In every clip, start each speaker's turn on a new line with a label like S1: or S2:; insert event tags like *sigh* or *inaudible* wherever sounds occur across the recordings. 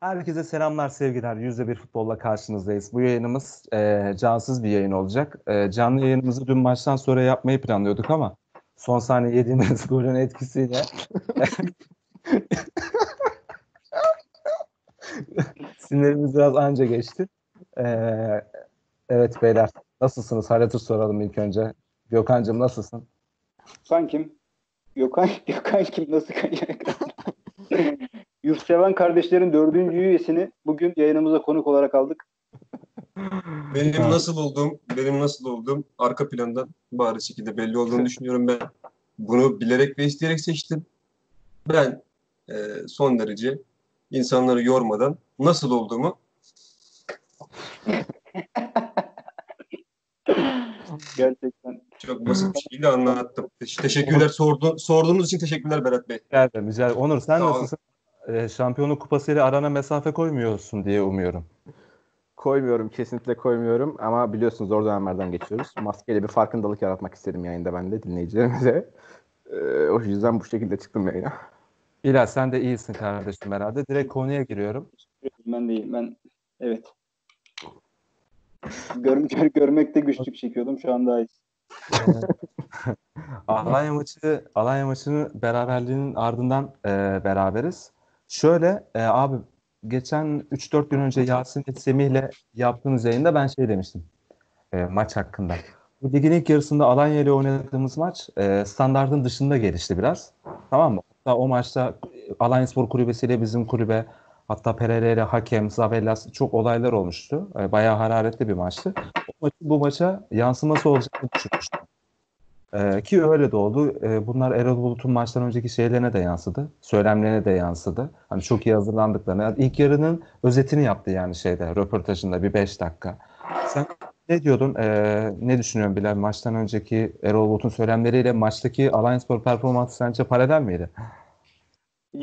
S1: Herkese selamlar, sevgiler. Yüzde bir futbolla karşınızdayız. Bu yayınımız e, cansız bir yayın olacak. E, canlı yayınımızı dün maçtan sonra yapmayı planlıyorduk ama son saniye yediğimiz *laughs* golün etkisiyle *laughs* sinirimiz biraz anca geçti. E, evet beyler, nasılsınız? Halatır soralım ilk önce. Gökhan'cığım nasılsın?
S2: Gökhan kim? Gökhan, *laughs* Gökhan kim? Nasıl kayacak? Yurtseven kardeşlerin dördüncü *laughs* üyesini bugün yayınımıza konuk olarak aldık.
S3: Benim nasıl olduğum, benim nasıl olduğum arka plandan bariz şekilde belli olduğunu düşünüyorum ben. Bunu bilerek ve isteyerek seçtim. Ben e, son derece insanları yormadan nasıl olduğumu *laughs*
S2: Gerçekten.
S3: çok basit bir şekilde anlattım. Teşekkürler sordu, sorduğunuz için teşekkürler Berat Bey.
S1: Güzel, güzel. Onur sen nasılsın? E, şampiyonluk kupasıyla arana mesafe koymuyorsun diye umuyorum.
S4: Koymuyorum, kesinlikle koymuyorum ama biliyorsunuz zor dönemlerden geçiyoruz. Maskeyle bir farkındalık yaratmak istedim yayında ben de dinleyicilerimize. Ee, o yüzden bu şekilde çıktım yayına.
S1: Bilal sen de iyisin kardeşim herhalde. Direkt konuya giriyorum.
S2: Ben değil. Ben evet. Gör, gör, görmekte güçlük çekiyordum. Şu an daha iyi. *laughs*
S1: Alanya maçı Alanya maçının beraberliğinin ardından e, beraberiz. Şöyle e, abi geçen 3-4 gün önce Yasin Semih'le yaptığımız yayında ben şey demiştim e, maç hakkında. Bu ligin ilk yarısında Alanya ile oynadığımız maç e, standartın dışında gelişti biraz. Tamam mı? Hatta o maçta Alanya Spor Kulübesi'yle bizim kulübe hatta Pereira ile hakem, Zabellas çok olaylar olmuştu. E, bayağı hararetli bir maçtı. O maçın bu maça yansıması olacağını düşünmüştüm. Ee, ki öyle de oldu. Ee, bunlar Erol Bulut'un maçtan önceki şeylerine de yansıdı. Söylemlerine de yansıdı. Hani çok iyi hazırlandıklarını. Yani ilk yarının özetini yaptı yani şeyde röportajında bir 5 dakika. Sen ne diyordun? Ee, ne düşünüyorsun Bilal? Maçtan önceki Erol Bulut'un söylemleriyle maçtaki Alanyaspor performansı sence paralel miydi?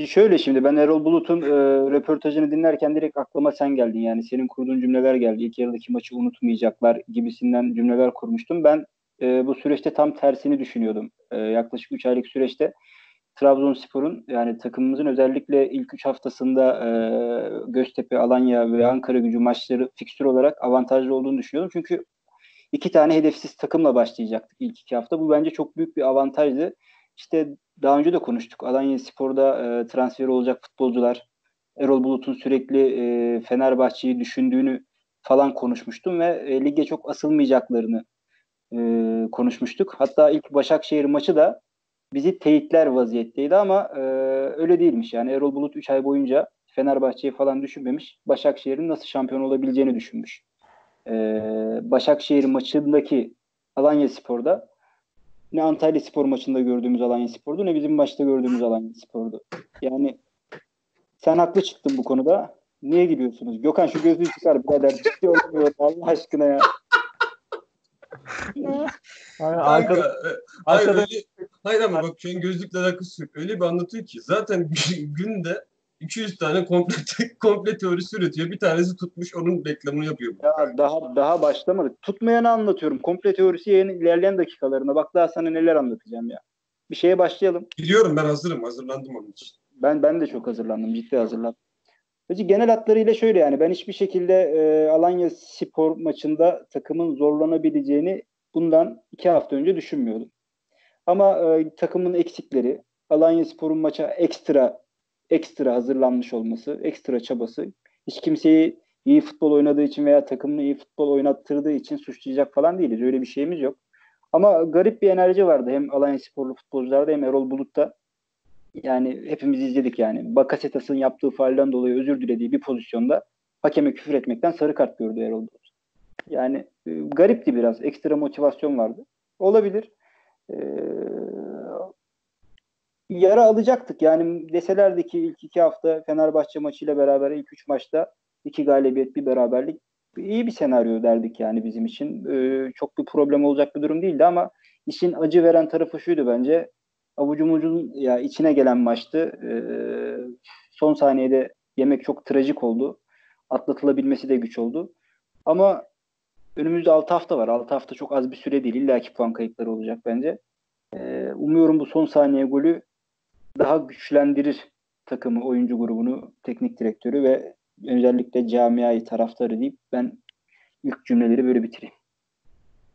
S2: Şöyle şimdi ben Erol Bulut'un e, röportajını dinlerken direkt aklıma sen geldin. Yani senin kurduğun cümleler geldi. İlk yarıdaki maçı unutmayacaklar gibisinden cümleler kurmuştum. Ben e, bu süreçte tam tersini düşünüyordum. E, yaklaşık 3 aylık süreçte Trabzonspor'un yani takımımızın özellikle ilk 3 haftasında e, Göztepe, Alanya ve Ankara gücü maçları fikstür olarak avantajlı olduğunu düşünüyordum. Çünkü iki tane hedefsiz takımla başlayacaktık ilk iki hafta. Bu bence çok büyük bir avantajdı. İşte daha önce de konuştuk. Alanya Spor'da e, transfer olacak futbolcular, Erol Bulut'un sürekli e, Fenerbahçe'yi düşündüğünü falan konuşmuştum ve e, lige çok asılmayacaklarını e, konuşmuştuk. Hatta ilk Başakşehir maçı da bizi teyitler vaziyetteydi ama e, öyle değilmiş. Yani Erol Bulut 3 ay boyunca Fenerbahçe'yi falan düşünmemiş. Başakşehir'in nasıl şampiyon olabileceğini düşünmüş. E, Başakşehir maçındaki Alanya Spor'da ne Antalya Spor maçında gördüğümüz Alanya Spor'du ne bizim maçta gördüğümüz Alanya Spor'du. Yani sen haklı çıktın bu konuda. Niye gidiyorsunuz? Gökhan şu gözlüğü çıkar birader. Ciddi olamıyor Allah aşkına ya.
S1: Hayır,
S3: e, hayır, öyle, hayır ama bak şu an gözlükle alakası yok. Öyle bir anlatıyor ki zaten *laughs* günde 200 tane komple, *laughs* komple teorisi üretiyor. Bir tanesi tutmuş onun reklamını yapıyor.
S2: Ya daha daha başlamadık. Tutmayanı anlatıyorum. Komple teorisi yayının ilerleyen dakikalarında. Bak daha sana neler anlatacağım ya. Bir şeye başlayalım.
S3: Biliyorum ben hazırım. Hazırlandım onun için.
S2: Ben ben de çok hazırlandım. Ciddi hazırlandım. Peki genel hatlarıyla şöyle yani ben hiçbir şekilde e, Alanya Spor maçında takımın zorlanabileceğini bundan iki hafta önce düşünmüyordum. Ama e, takımın eksikleri, Alanya Spor'un maça ekstra ekstra hazırlanmış olması, ekstra çabası, hiç kimseyi iyi futbol oynadığı için veya takımını iyi futbol oynattırdığı için suçlayacak falan değiliz. Öyle bir şeyimiz yok. Ama garip bir enerji vardı hem Alanya Sporlu futbolcularda hem Erol Bulut'ta. Yani hepimiz izledik yani. Bakasetas'ın yaptığı faalden dolayı özür dilediği bir pozisyonda hakeme küfür etmekten sarı kart gördü Erol Bulut. Yani e, garipti biraz. Ekstra motivasyon vardı. Olabilir. Ee, yara alacaktık. Yani deselerdi ki ilk iki hafta Fenerbahçe maçıyla beraber ilk üç maçta iki galibiyet bir beraberlik iyi bir senaryo derdik yani bizim için. Ee, çok bir problem olacak bir durum değildi ama işin acı veren tarafı şuydu bence. Avucumuzun ya içine gelen maçtı. Ee, son saniyede yemek çok trajik oldu. Atlatılabilmesi de güç oldu. Ama önümüzde 6 hafta var. 6 hafta çok az bir süre değil. İlla ki puan kayıpları olacak bence. Ee, umuyorum bu son saniye golü daha güçlendirir takımı, oyuncu grubunu, teknik direktörü ve özellikle camiayı, taraftarı deyip ben ilk cümleleri böyle bitireyim.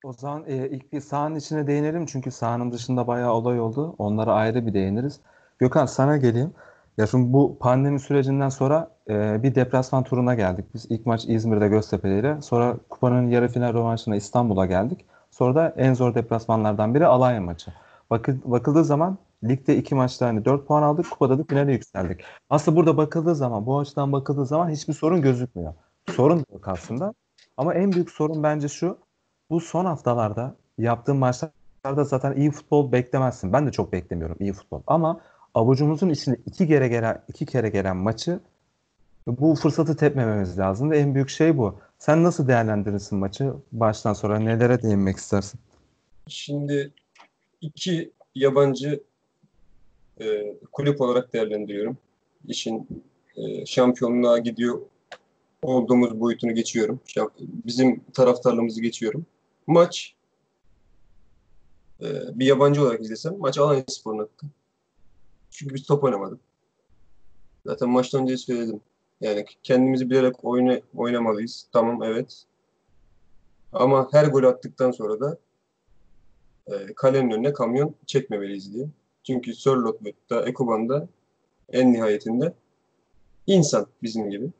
S1: O zaman e, ilk bir sahanın içine değinelim çünkü sahanın dışında bayağı olay oldu. Onlara ayrı bir değiniriz. Gökhan sana geleyim. Ya şimdi bu pandemi sürecinden sonra e, bir deplasman turuna geldik. Biz ilk maç İzmir'de Göztepe ile sonra kupanın yarı final rövanşına İstanbul'a geldik. Sonra da en zor deplasmanlardan biri Alanya maçı. Bakı, bakıldığı zaman ligde iki maçta hani 4 puan aldık. Kupada da finale yükseldik. Aslında burada bakıldığı zaman bu açıdan bakıldığı zaman hiçbir sorun gözükmüyor. Sorun yok aslında. Ama en büyük sorun bence şu. Bu son haftalarda yaptığım maçlarda zaten iyi futbol beklemezsin. Ben de çok beklemiyorum iyi futbol. Ama avucumuzun içinde iki kere gelen iki kere gelen maçı bu fırsatı tepmememiz lazım ve en büyük şey bu. Sen nasıl değerlendirirsin maçı? Baştan sonra nelere değinmek istersin?
S3: Şimdi iki yabancı e, kulüp olarak değerlendiriyorum. İşin e, şampiyonluğa gidiyor olduğumuz boyutunu geçiyorum. Bizim taraftarlığımızı geçiyorum. Maç e, bir yabancı olarak izlesem maç Alanyaspor'un hakkı. Çünkü biz top oynamadık. Zaten maçtan önce söyledim. Yani kendimizi bilerek oyna, oynamalıyız. Tamam evet. Ama her gol attıktan sonra da e, kalenin önüne kamyon çekmemeliyiz diye. Çünkü Sörlot'ta, Ekoban'da en nihayetinde insan bizim gibi.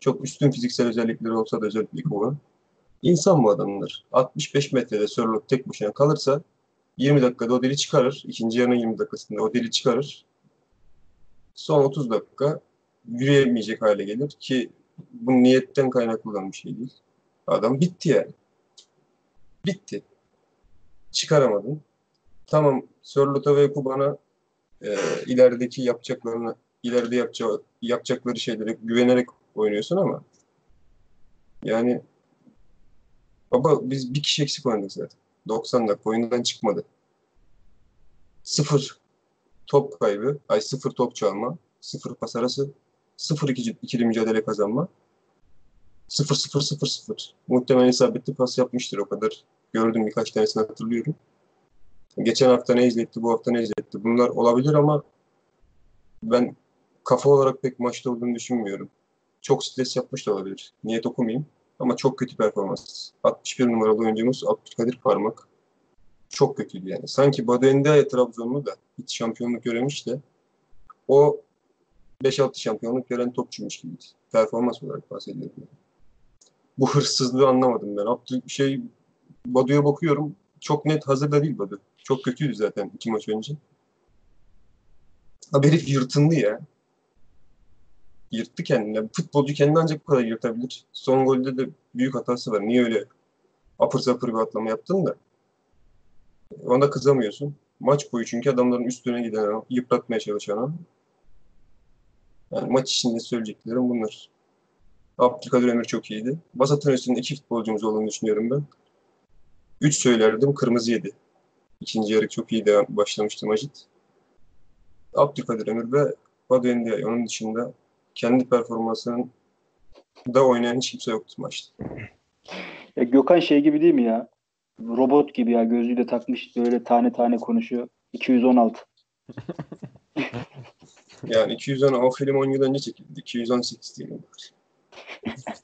S3: Çok üstün fiziksel özellikleri olsa da özellikle Ekoban. İnsan bu adamlar. 65 metrede Sörlot tek başına kalırsa 20 dakikada o deli çıkarır. İkinci yarının 20 dakikasında o deli çıkarır. Son 30 dakika yürüyemeyecek hale gelir ki bu niyetten kaynaklı olan bir şey değil. Adam bitti yani. Bitti. Çıkaramadın. Tamam Sörlot'a ve Kuban'a e, ilerideki yapacaklarını ileride yapacağı, yapacakları şeylere güvenerek oynuyorsun ama yani baba biz bir kişi eksik oynadık zaten. 90 dakika oyundan çıkmadı. Sıfır top kaybı, ay sıfır top çalma, sıfır pas arası, sıfır ikili, ikili mücadele kazanma. Sıfır sıfır sıfır sıfır. Muhtemelen isabetli pas yapmıştır o kadar. Gördüm birkaç tanesini hatırlıyorum. Geçen hafta ne izletti, bu hafta ne izletti. Bunlar olabilir ama ben kafa olarak pek maçta olduğunu düşünmüyorum. Çok stres yapmış da olabilir. Niyet okumayayım. Ama çok kötü performans. 61 numaralı oyuncumuz Abdülkadir Parmak. Çok kötüydü yani. Sanki Badu Endiaye Trabzonlu da hiç şampiyonluk göremiş de o 5-6 şampiyonluk gören topçuymuş gibiydi. Performans olarak bahsediyorum. Bu hırsızlığı anlamadım ben. Abdül şey Badu'ya bakıyorum. Çok net hazırda değil Badu. Çok kötüydü zaten iki maç önce. Abi herif yırtındı ya. Yırttı kendini. Futbolcu kendini ancak bu kadar yırtabilir. Son golde de büyük hatası var. Niye öyle apır sapır bir atlama yaptın da. Ona kızamıyorsun. Maç boyu çünkü adamların üstüne giden, yıpratmaya çalışan. Yani maç içinde söyleyeceklerim bunlar. Abdülkadir Ömür çok iyiydi. Vasat'ın üstünde iki futbolcumuz olduğunu düşünüyorum ben. Üç söylerdim, kırmızı yedi. İkinci yarı çok iyi devam başlamıştı Macit. Abdülkadir Ömür ve Badu Endiaye. Onun dışında kendi performansının da oynayan hiç kimse yoktu maçta.
S2: Ya Gökhan şey gibi değil mi ya? Robot gibi ya gözlüğü de takmış böyle tane tane konuşuyor. 216. *laughs*
S3: Yani 210 o film 10 yıl önce çekildi. 218 diyelim.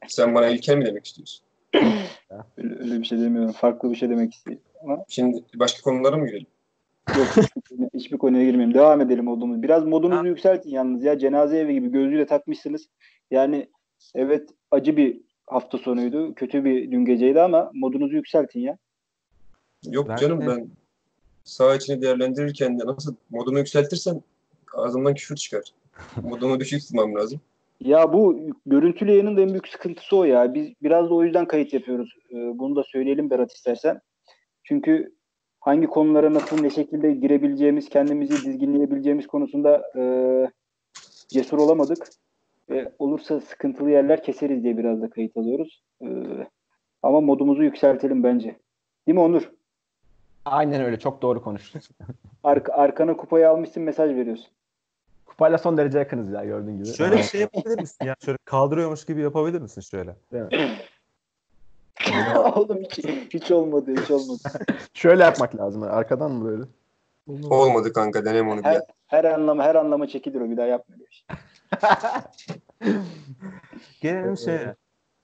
S3: Sen bana ilkel mi demek istiyorsun?
S2: Öyle, öyle bir şey demiyorum. Farklı bir şey demek istiyorum. Ama
S3: Şimdi başka konulara mı girelim?
S2: Yok hiçbir, konuya, girmeyeyim. Devam edelim olduğumuz. Biraz modunuzu yükseltin yalnız ya. Cenaze evi gibi gözlüğü de takmışsınız. Yani evet acı bir hafta sonuydu. Kötü bir dün geceydi ama modunuzu yükseltin ya.
S3: Yok
S1: Ben
S3: canım
S1: de-
S3: ben saha içini değerlendirirken de nasıl modumu yükseltirsem ağzımdan küfür çıkar. Modumu düşük tutmam lazım.
S2: Ya bu görüntülü yayının da en büyük sıkıntısı o ya. Biz biraz da o yüzden kayıt yapıyoruz. Ee, bunu da söyleyelim Berat istersen. Çünkü hangi konulara nasıl ne şekilde girebileceğimiz, kendimizi dizginleyebileceğimiz konusunda e, cesur olamadık. Ve olursa sıkıntılı yerler keseriz diye biraz da kayıt alıyoruz. Ee, ama modumuzu yükseltelim bence. Değil mi Onur?
S4: Aynen öyle. Çok doğru konuştun. *laughs*
S2: Arka, arkana kupayı almışsın mesaj veriyorsun.
S4: Kupayla son derece yakınız ya gördüğün gibi.
S1: Şöyle bir şey yapabilir misin ya? Şöyle kaldırıyormuş gibi yapabilir misin şöyle?
S4: Değil mi?
S2: Oğlum *laughs* hiç, hiç olmadı, hiç olmadı.
S4: Şöyle yapmak lazım. Arkadan mı böyle?
S3: Olmadı kanka denem onu
S2: Her,
S3: bile.
S2: her anlama her anlama çekilir o bir daha yapmıyor. bir şey. *laughs*
S1: Gelelim şeye.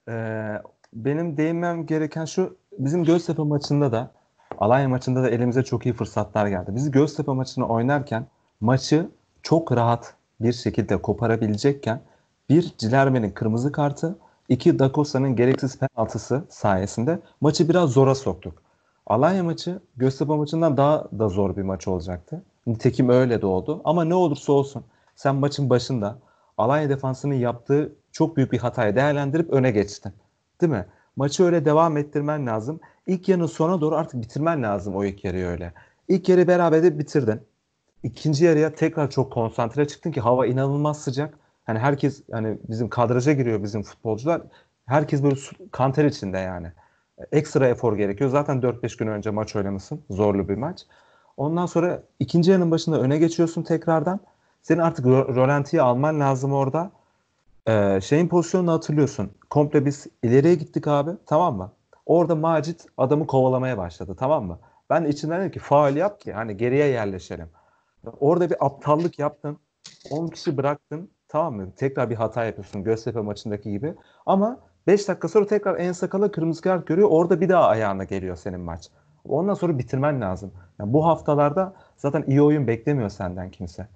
S1: Ee, benim değinmem gereken şu bizim Göztepe maçında da Alanya maçında da elimize çok iyi fırsatlar geldi. Biz Göztepe maçını oynarken maçı çok rahat bir şekilde koparabilecekken bir Cilerme'nin kırmızı kartı, iki Dakosa'nın gereksiz penaltısı sayesinde maçı biraz zora soktuk. Alanya maçı Göztepe maçından daha da zor bir maç olacaktı. Nitekim öyle de oldu. Ama ne olursa olsun sen maçın başında Alanya defansının yaptığı çok büyük bir hatayı değerlendirip öne geçtin. Değil mi? Maçı öyle devam ettirmen lazım. İlk yarının sona doğru artık bitirmen lazım o ilk yarıyı öyle. İlk yarı beraber de bitirdin. İkinci yarıya tekrar çok konsantre çıktın ki hava inanılmaz sıcak. Hani herkes hani bizim kadraja giriyor bizim futbolcular. Herkes böyle kanter içinde yani. Ekstra efor gerekiyor. Zaten 4-5 gün önce maç oynamışsın. Zorlu bir maç. Ondan sonra ikinci yarının başında öne geçiyorsun tekrardan. Senin artık rolantiyi alman lazım orada. Ee, şeyin pozisyonunu hatırlıyorsun. Komple biz ileriye gittik abi. Tamam mı? Orada Macit adamı kovalamaya başladı. Tamam mı? Ben de içinden dedim ki faal yap ki hani geriye yerleşelim. Orada bir aptallık yaptın. 10 kişi bıraktın. Tamam mı? Tekrar bir hata yapıyorsun Göztepe maçındaki gibi. Ama 5 dakika sonra tekrar en sakala kırmızı kart görüyor. Orada bir daha ayağına geliyor senin maç. Ondan sonra bitirmen lazım. Yani bu haftalarda zaten iyi oyun beklemiyor senden kimse.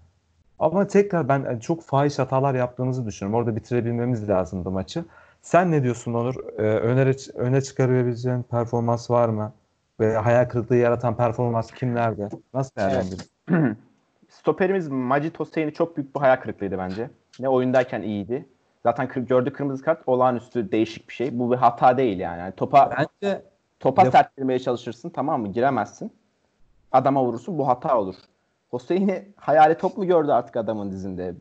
S1: Ama tekrar ben çok fahiş hatalar yaptığımızı düşünüyorum. Orada bitirebilmemiz lazımdı maçı. Sen ne diyorsun Onur? Ee, öne, öne çıkarabileceğin performans var mı? Ve hayal kırıklığı yaratan performans kimlerde? Nasıl değerlendirdin?
S4: Evet. *clears throat* Stoperimiz Macit Hosseini çok büyük bir hayal kırıklığıydı bence. Ne oyundayken iyiydi. Zaten kır, gördüğü kırmızı kart olağanüstü değişik bir şey. Bu bir hata değil yani. yani topa bence topa laf... serttirmeye çalışırsın tamam mı? Giremezsin. Adama vurursun bu hata olur. Hosseini hayali top mu gördü artık adamın dizinde?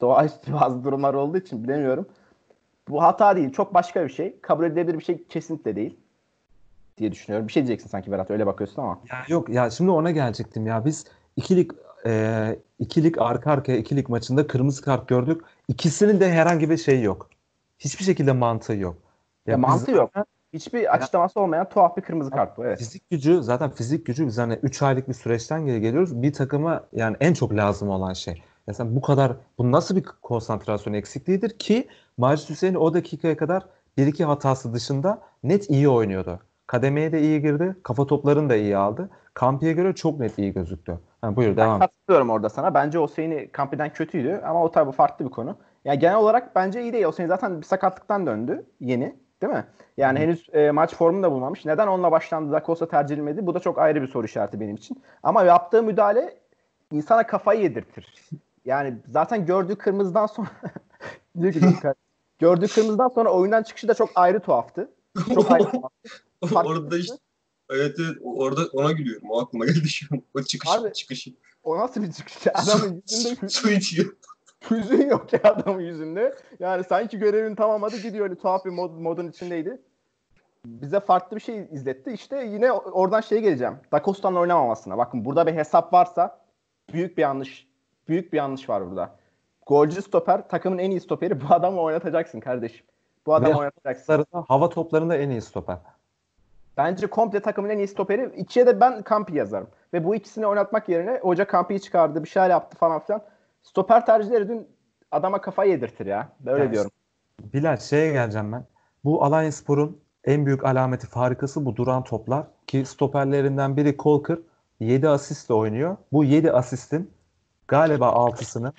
S4: Doğaüstü *laughs* bazı durumlar olduğu için bilemiyorum. Bu hata değil. Çok başka bir şey. Kabul edilebilir bir şey kesinlikle değil diye düşünüyorum. Bir şey diyeceksin sanki Berat öyle bakıyorsun ama.
S1: Ya yok ya şimdi ona gelecektim ya. Biz ikilik e, ikilik arka arkaya ikilik maçında kırmızı kart gördük. İkisinin de herhangi bir şey yok. Hiçbir şekilde mantığı yok.
S4: Ya, ya mantığı yok. Hiçbir açıklaması olmayan tuhaf bir kırmızı kart bu. Evet.
S1: Fizik gücü zaten fizik gücü biz hani 3 aylık bir süreçten geri geliyoruz. Bir takıma yani en çok lazım olan şey. Mesela bu kadar bu nasıl bir konsantrasyon eksikliğidir ki Macit Hüseyin o dakikaya kadar bir iki hatası dışında net iyi oynuyordu. Kademeye de iyi girdi. Kafa toplarını da iyi aldı. Kampi'ye göre çok net iyi gözüktü. Yani buyur devam.
S4: Ben katılıyorum orada sana. Bence Oseyn'i Kampi'den kötüydü ama o tabi farklı bir konu. Yani genel olarak bence iyi değil. Oseyn zaten bir sakatlıktan döndü yeni. Değil mi? Yani Hı. henüz e, maç formunu da bulmamış. Neden onunla başlandı da Kosa tercih edilmedi? Bu da çok ayrı bir soru işareti benim için. Ama yaptığı müdahale insana kafayı yedirtir. Yani zaten gördüğü kırmızıdan sonra *laughs* gördüğü kırmızıdan sonra oyundan çıkışı da çok ayrı tuhaftı. Çok ayrı *laughs* tuhaftı.
S3: orada işte evet, evet orada ona gülüyorum. O aklıma geldi şu an. O çıkış Abi, çıkışı.
S4: O nasıl bir çıkış? *laughs* Adamın yüzünde
S3: su içiyor. *laughs*
S4: Hüzün yok ya adamın yüzünde. Yani sanki görevini tamamladı gidiyor öyle tuhaf bir mod, modun içindeydi. Bize farklı bir şey izletti. İşte yine oradan şey geleceğim. Da Costa'nın oynamamasına. Bakın burada bir hesap varsa büyük bir yanlış. Büyük bir yanlış var burada. Golcü stoper takımın en iyi stoperi bu adamı oynatacaksın kardeşim. Bu adamı Ve oynatacaksın.
S1: Hava toplarında en iyi stoper.
S4: Bence komple takımın en iyi stoperi. İkiye de ben Kampi yazarım. Ve bu ikisini oynatmak yerine hoca Kampi'yi çıkardı, bir şeyler yaptı falan filan. Stoper tercihleri dün adama kafayı yedirtir ya. Böyle yani, diyorum.
S1: Bilal şeye geleceğim ben. Bu Alanya Spor'un en büyük alameti farikası bu duran toplar. Ki stoperlerinden biri Kolkır 7 asistle oynuyor. Bu 7 asistin galiba 6'sını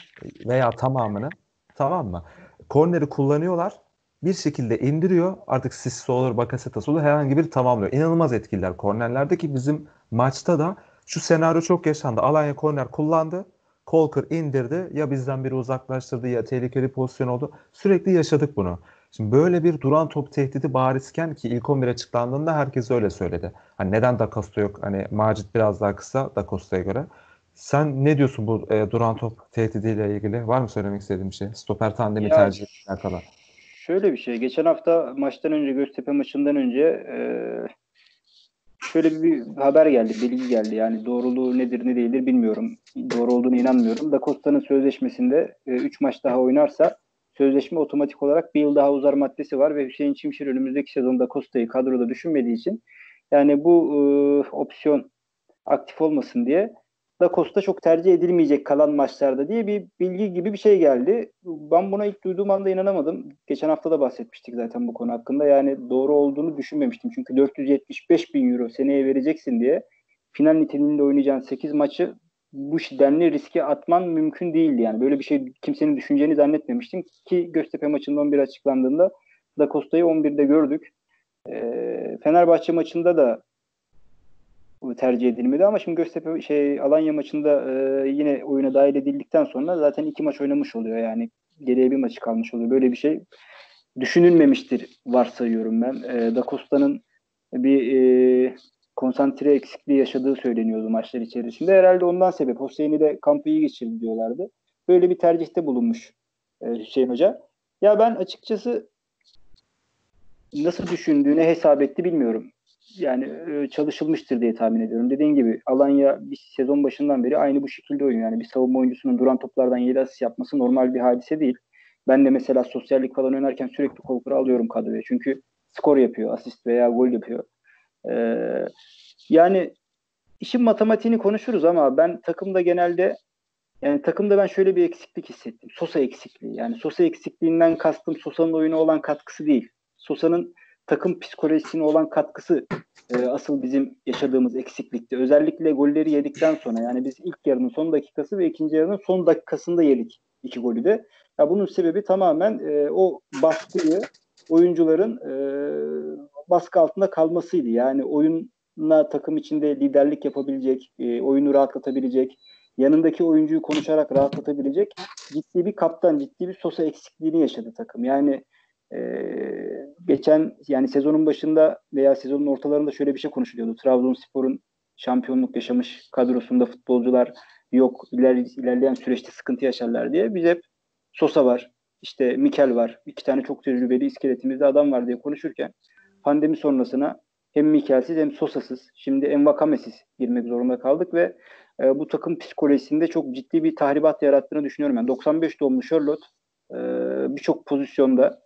S1: veya tamamını tamam mı? Korneri kullanıyorlar. Bir şekilde indiriyor. Artık Sissi olur, Bakasetas olur herhangi bir tamamlıyor. İnanılmaz etkililer kornerlerde ki bizim maçta da şu senaryo çok yaşandı. Alanya korner kullandı. Colker indirdi. Ya bizden biri uzaklaştırdı ya tehlikeli pozisyon oldu. Sürekli yaşadık bunu. Şimdi böyle bir duran top tehdidi barizken ki ilk 11 açıklandığında herkes öyle söyledi. Hani neden Da Costa yok? Hani Macit biraz daha kısa Da Costa'ya göre. Sen ne diyorsun bu e, duran top tehdidiyle ilgili? Var mı söylemek istediğin bir şey? Stoper tandemi tercih alakalı.
S5: Şöyle bir şey. Geçen hafta maçtan önce Göztepe maçından önce e, şöyle bir haber geldi, bilgi geldi. Yani doğruluğu nedir ne değildir bilmiyorum. Doğru olduğunu inanmıyorum. Da Costa'nın sözleşmesinde 3 e, maç daha oynarsa sözleşme otomatik olarak bir yıl daha uzar maddesi var ve Hüseyin Çimşir önümüzdeki sezonda Costa'yı kadroda düşünmediği için yani bu e, opsiyon aktif olmasın diye
S2: Da Costa çok tercih edilmeyecek kalan maçlarda diye bir bilgi gibi bir şey geldi. Ben buna ilk duyduğum anda inanamadım. Geçen hafta da bahsetmiştik zaten bu konu hakkında. Yani doğru olduğunu düşünmemiştim. Çünkü 475 bin euro seneye vereceksin diye final niteliğinde oynayacağın 8 maçı bu denli riske atman mümkün değildi. Yani böyle bir şey kimsenin düşüneceğini zannetmemiştim ki Göztepe maçından bir açıklandığında Da Costa'yı 11'de gördük. E, Fenerbahçe maçında da tercih edilmedi ama şimdi Göztepe şey Alanya maçında e, yine oyuna dahil edildikten sonra zaten iki maç oynamış oluyor yani geriye bir maçı kalmış oluyor. Böyle bir şey düşünülmemiştir varsayıyorum ben. E, da Costa'nın bir e, konsantre eksikliği yaşadığı söyleniyordu maçlar içerisinde. Herhalde ondan sebep. Hüseyin'i de kampı iyi geçirdi diyorlardı. Böyle bir tercihte bulunmuş e, Hüseyin Hoca. Ya ben açıkçası nasıl düşündüğüne hesap etti bilmiyorum. Yani e, çalışılmıştır diye tahmin ediyorum. Dediğin gibi Alanya bir sezon başından beri aynı bu şekilde oynuyor. Yani bir savunma oyuncusunun duran toplardan 7 asist yapması normal bir hadise değil. Ben de mesela sosyallik falan oynarken sürekli kolkuru alıyorum kadroya. Çünkü skor yapıyor, asist veya gol yapıyor. Ee, yani işin matematiğini konuşuruz ama ben takımda genelde yani takımda ben şöyle bir eksiklik hissettim. Sosa eksikliği. Yani Sosa eksikliğinden kastım Sosa'nın oyuna olan katkısı değil. Sosa'nın takım psikolojisine olan katkısı e, asıl bizim yaşadığımız eksiklikti. Özellikle golleri yedikten sonra yani biz ilk yarının son dakikası ve ikinci yarının son dakikasında yedik iki golü de. Ya bunun sebebi tamamen e, o baskıyı oyuncuların e, baskı altında kalmasıydı. Yani oyunla takım içinde liderlik yapabilecek, e, oyunu rahatlatabilecek, yanındaki oyuncuyu konuşarak rahatlatabilecek ciddi bir kaptan, ciddi bir sosa eksikliğini yaşadı takım. Yani e, geçen yani sezonun başında veya sezonun ortalarında şöyle bir şey konuşuluyordu. Trabzonspor'un şampiyonluk yaşamış kadrosunda futbolcular yok iler, ilerleyen süreçte sıkıntı yaşarlar diye biz hep Sosa var, işte Mikel var, iki tane çok tecrübeli iskeletimizde adam var diye konuşurken pandemi sonrasına hem Mikel'siz hem Sosa'sız, şimdi Envakame'siz girmek zorunda kaldık ve e, bu takım psikolojisinde çok ciddi bir tahribat yarattığını düşünüyorum. Yani 95 doğumlu Charlotte e, birçok pozisyonda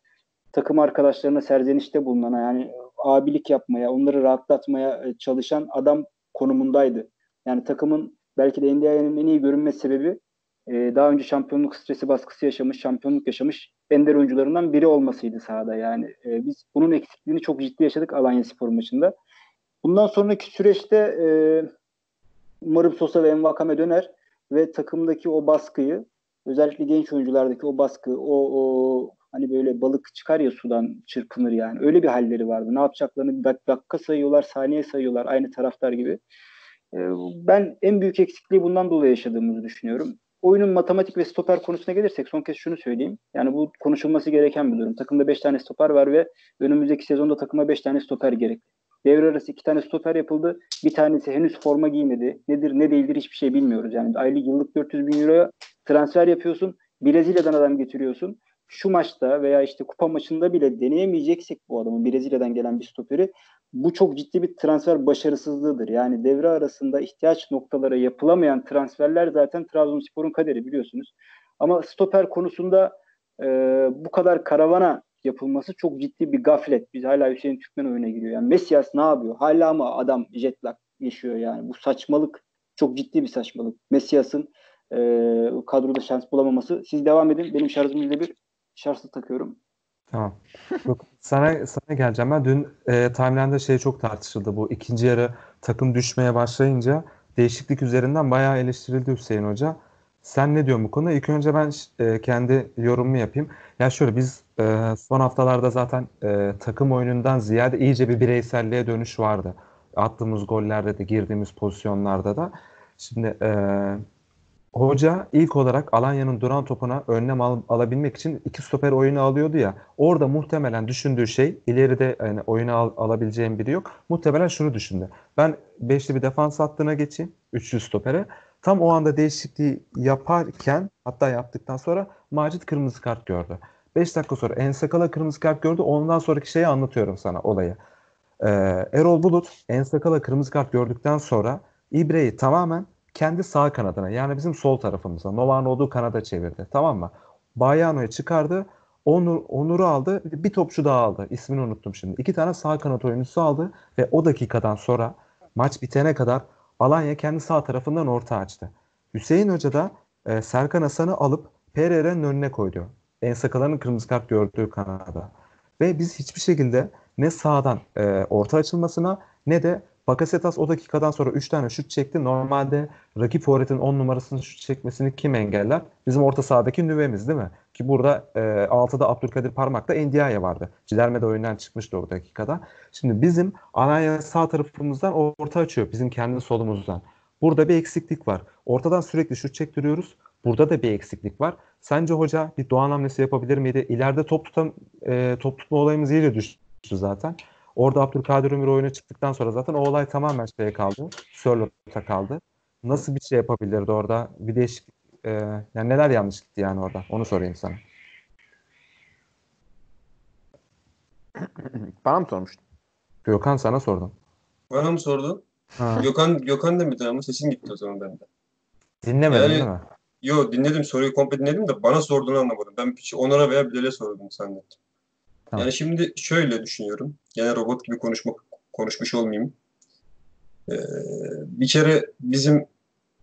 S2: takım arkadaşlarına serzenişte bulunan yani abilik yapmaya, onları rahatlatmaya e, çalışan adam konumundaydı. Yani takımın belki de NDI'nin en iyi görünme sebebi e, daha önce şampiyonluk stresi baskısı yaşamış, şampiyonluk yaşamış ender oyuncularından biri olmasıydı sahada. Yani e, biz bunun eksikliğini çok ciddi yaşadık Alanya Spor maçında. Bundan sonraki süreçte umarım Sosa ve Envakame döner ve takımdaki o baskıyı özellikle genç oyunculardaki o baskı, o, o hani böyle balık çıkar ya sudan çırpınır yani. Öyle bir halleri vardı. Ne yapacaklarını dak dakika sayıyorlar, saniye sayıyorlar aynı taraftar gibi. E, ben en büyük eksikliği bundan dolayı yaşadığımızı düşünüyorum oyunun matematik ve stoper konusuna gelirsek son kez şunu söyleyeyim. Yani bu konuşulması gereken bir durum. Takımda 5 tane stoper var ve önümüzdeki sezonda takıma 5 tane stoper gerekli. Devre arası 2 tane stoper yapıldı. Bir tanesi henüz forma giymedi. Nedir ne değildir hiçbir şey bilmiyoruz. Yani aylık yıllık 400 bin euroya transfer yapıyorsun. Brezilya'dan adam getiriyorsun şu maçta veya işte kupa maçında bile deneyemeyeceksek bu adamı Brezilya'dan gelen bir stoperi bu çok ciddi bir transfer başarısızlığıdır. Yani devre arasında ihtiyaç noktalara yapılamayan transferler zaten Trabzonspor'un kaderi biliyorsunuz. Ama stoper konusunda e, bu kadar karavana yapılması çok ciddi bir gaflet. Biz hala Hüseyin Türkmen oyuna giriyor. Yani Mesias ne yapıyor? Hala mı adam jet lag yaşıyor yani? Bu saçmalık çok ciddi bir saçmalık. Mesias'ın e, kadroda şans bulamaması. Siz devam edin. Benim şarjım %1 şarjı takıyorum.
S1: Tamam. Yok, sana sana geleceğim. Ben dün e, timeline'da şey çok tartışıldı bu. ikinci yarı takım düşmeye başlayınca değişiklik üzerinden bayağı eleştirildi Hüseyin Hoca. Sen ne diyorsun bu konuda? İlk önce ben e, kendi yorumumu yapayım. Ya şöyle biz e, son haftalarda zaten e, takım oyunundan ziyade iyice bir bireyselliğe dönüş vardı. Attığımız gollerde de girdiğimiz pozisyonlarda da. Şimdi e, Hoca ilk olarak Alanya'nın duran topuna önlem al- alabilmek için iki stoper oyunu alıyordu ya. Orada muhtemelen düşündüğü şey ileride yani oyunu al- alabileceğim biri yok. Muhtemelen şunu düşündü. Ben beşli bir defans hattına geçeyim. Üçlü stopere. Tam o anda değişikliği yaparken hatta yaptıktan sonra Macit kırmızı kart gördü. 5 dakika sonra Ensakala kırmızı kart gördü. Ondan sonraki şeyi anlatıyorum sana olayı. Ee, Erol Bulut Ensakala kırmızı kart gördükten sonra İbre'yi tamamen kendi sağ kanadına yani bizim sol tarafımıza Novak'ın olduğu kanada çevirdi. Tamam mı? Bayano'ya çıkardı. Onur, Onur'u aldı. Bir topçu daha aldı. İsmini unuttum şimdi. İki tane sağ kanat oyuncusu aldı ve o dakikadan sonra maç bitene kadar Alanya kendi sağ tarafından orta açtı. Hüseyin Hoca da e, Serkan Hasan'ı alıp Pereira'nın önüne koydu. En sakaların kırmızı kart gördüğü kanada. Ve biz hiçbir şekilde ne sağdan e, orta açılmasına ne de Bakasetas o dakikadan sonra 3 tane şut çekti. Normalde rakip forvetin 10 numarasını şut çekmesini kim engeller? Bizim orta sahadaki nüvemiz değil mi? Ki burada e, 6'da Abdülkadir Parmak'ta Endiaye vardı. Cilerme de oyundan çıkmıştı o dakikada. Şimdi bizim Alanya sağ tarafımızdan orta açıyor. Bizim kendi solumuzdan. Burada bir eksiklik var. Ortadan sürekli şut çektiriyoruz. Burada da bir eksiklik var. Sence hoca bir Doğan hamlesi yapabilir miydi? İleride top tutan e, top tutma olayımız iyice düştü zaten. Orada Abdülkadir Ömür oyuna çıktıktan sonra zaten o olay tamamen şeye kaldı. Sörlot'a kaldı. Nasıl bir şey yapabilirdi orada? Bir değişik e, yani neler yanlış gitti yani orada? Onu sorayım sana. *clears throat*
S4: Bana mı sormuştun?
S1: Gökhan sana sordum.
S3: Bana mı sordun?
S1: Ha.
S3: Gökhan Gökhan demedi ama sesin gitti o zaman bende.
S1: Dinlemedin
S3: Yani-
S1: değil mi?
S3: Yo dinledim soruyu komple dinledim de bana sorduğunu anlamadım. Ben hiç Onur'a veya Bilal'e sordum zannettim.
S1: Tamam.
S3: Yani şimdi şöyle düşünüyorum. Gene robot gibi konuşmak konuşmuş olmayayım. Ee, bir kere bizim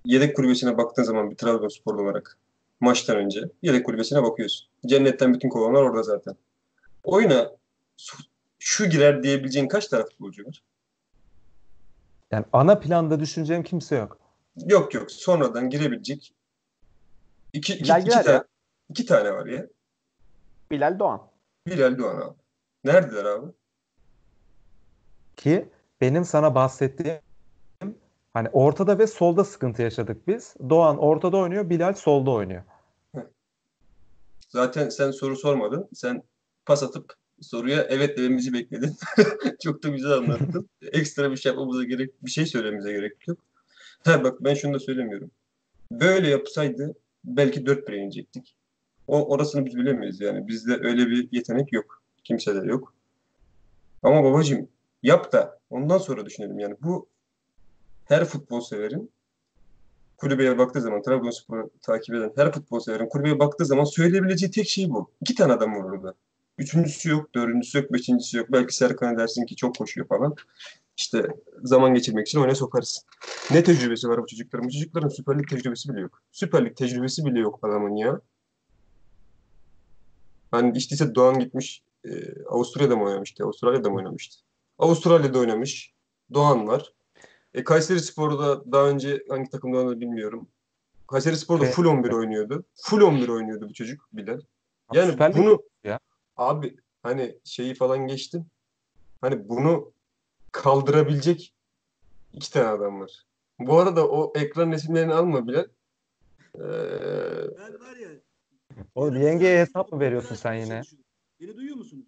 S3: yedek kulübesine baktığın zaman bir Trabzonsporlu olarak maçtan önce yedek kulübesine bakıyorsun. Cennetten bütün kovanlar orada zaten. Oyuna şu girer diyebileceğin kaç tane futbolcu var?
S1: Yani ana planda düşüneceğim kimse yok.
S3: Yok yok. Sonradan girebilecek iki, iki,
S4: Bilal
S3: iki, tane,
S4: ya.
S3: iki tane var ya.
S4: Bilal Doğan.
S3: Bilal Doğan abi. Neredeler abi?
S1: Ki benim sana bahsettiğim hani ortada ve solda sıkıntı yaşadık biz. Doğan ortada oynuyor, Bilal solda oynuyor.
S3: Zaten sen soru sormadın. Sen pas atıp soruya evet dememizi bekledin. *laughs* Çok da güzel anlattın. *laughs* Ekstra bir şey yapmamıza gerek, bir şey söylememize gerek yok. Ha bak ben şunu da söylemiyorum. Böyle yapsaydı belki 4 1 yenecektik. O orasını biz bilemeyiz yani. Bizde öyle bir yetenek yok. Kimsede yok. Ama babacığım yap da ondan sonra düşünelim yani. Bu her futbol severin kulübeye baktığı zaman Trabzonspor'u takip eden her futbol severin kulübeye baktığı zaman söyleyebileceği tek şey bu. İki tane adam var orada. Üçüncüsü yok, dördüncüsü yok, beşincisi yok. Belki Serkan'a dersin ki çok koşuyor falan. İşte zaman geçirmek için oyuna sokarız. Ne tecrübesi var bu çocukların? Bu çocukların Süper Lig tecrübesi bile yok. Süper Lig tecrübesi bile yok adamın ya. Hani işte ise Doğan gitmiş e, Avusturya'da mı oynamıştı? Avustralya'da mı oynamıştı? Avustralya'da oynamış. Doğan var. E, Kayseri Spor'da daha önce hangi takımda oynadı bilmiyorum. Kayseri Spor'da
S1: Evet.
S3: full 11 oynuyordu. Full 11 oynuyordu bu çocuk Bilal. Yani
S1: Süper
S3: bunu
S1: ya.
S3: abi hani şeyi falan geçtim. Hani bunu kaldırabilecek iki tane adam var. Bu arada o ekran resimlerini alma Bilal. Ee,
S2: Ben var ya.
S1: O
S2: yarım
S1: yengeye hesap mı veriyorsun sen yine?
S2: Beni duyuyor musunuz?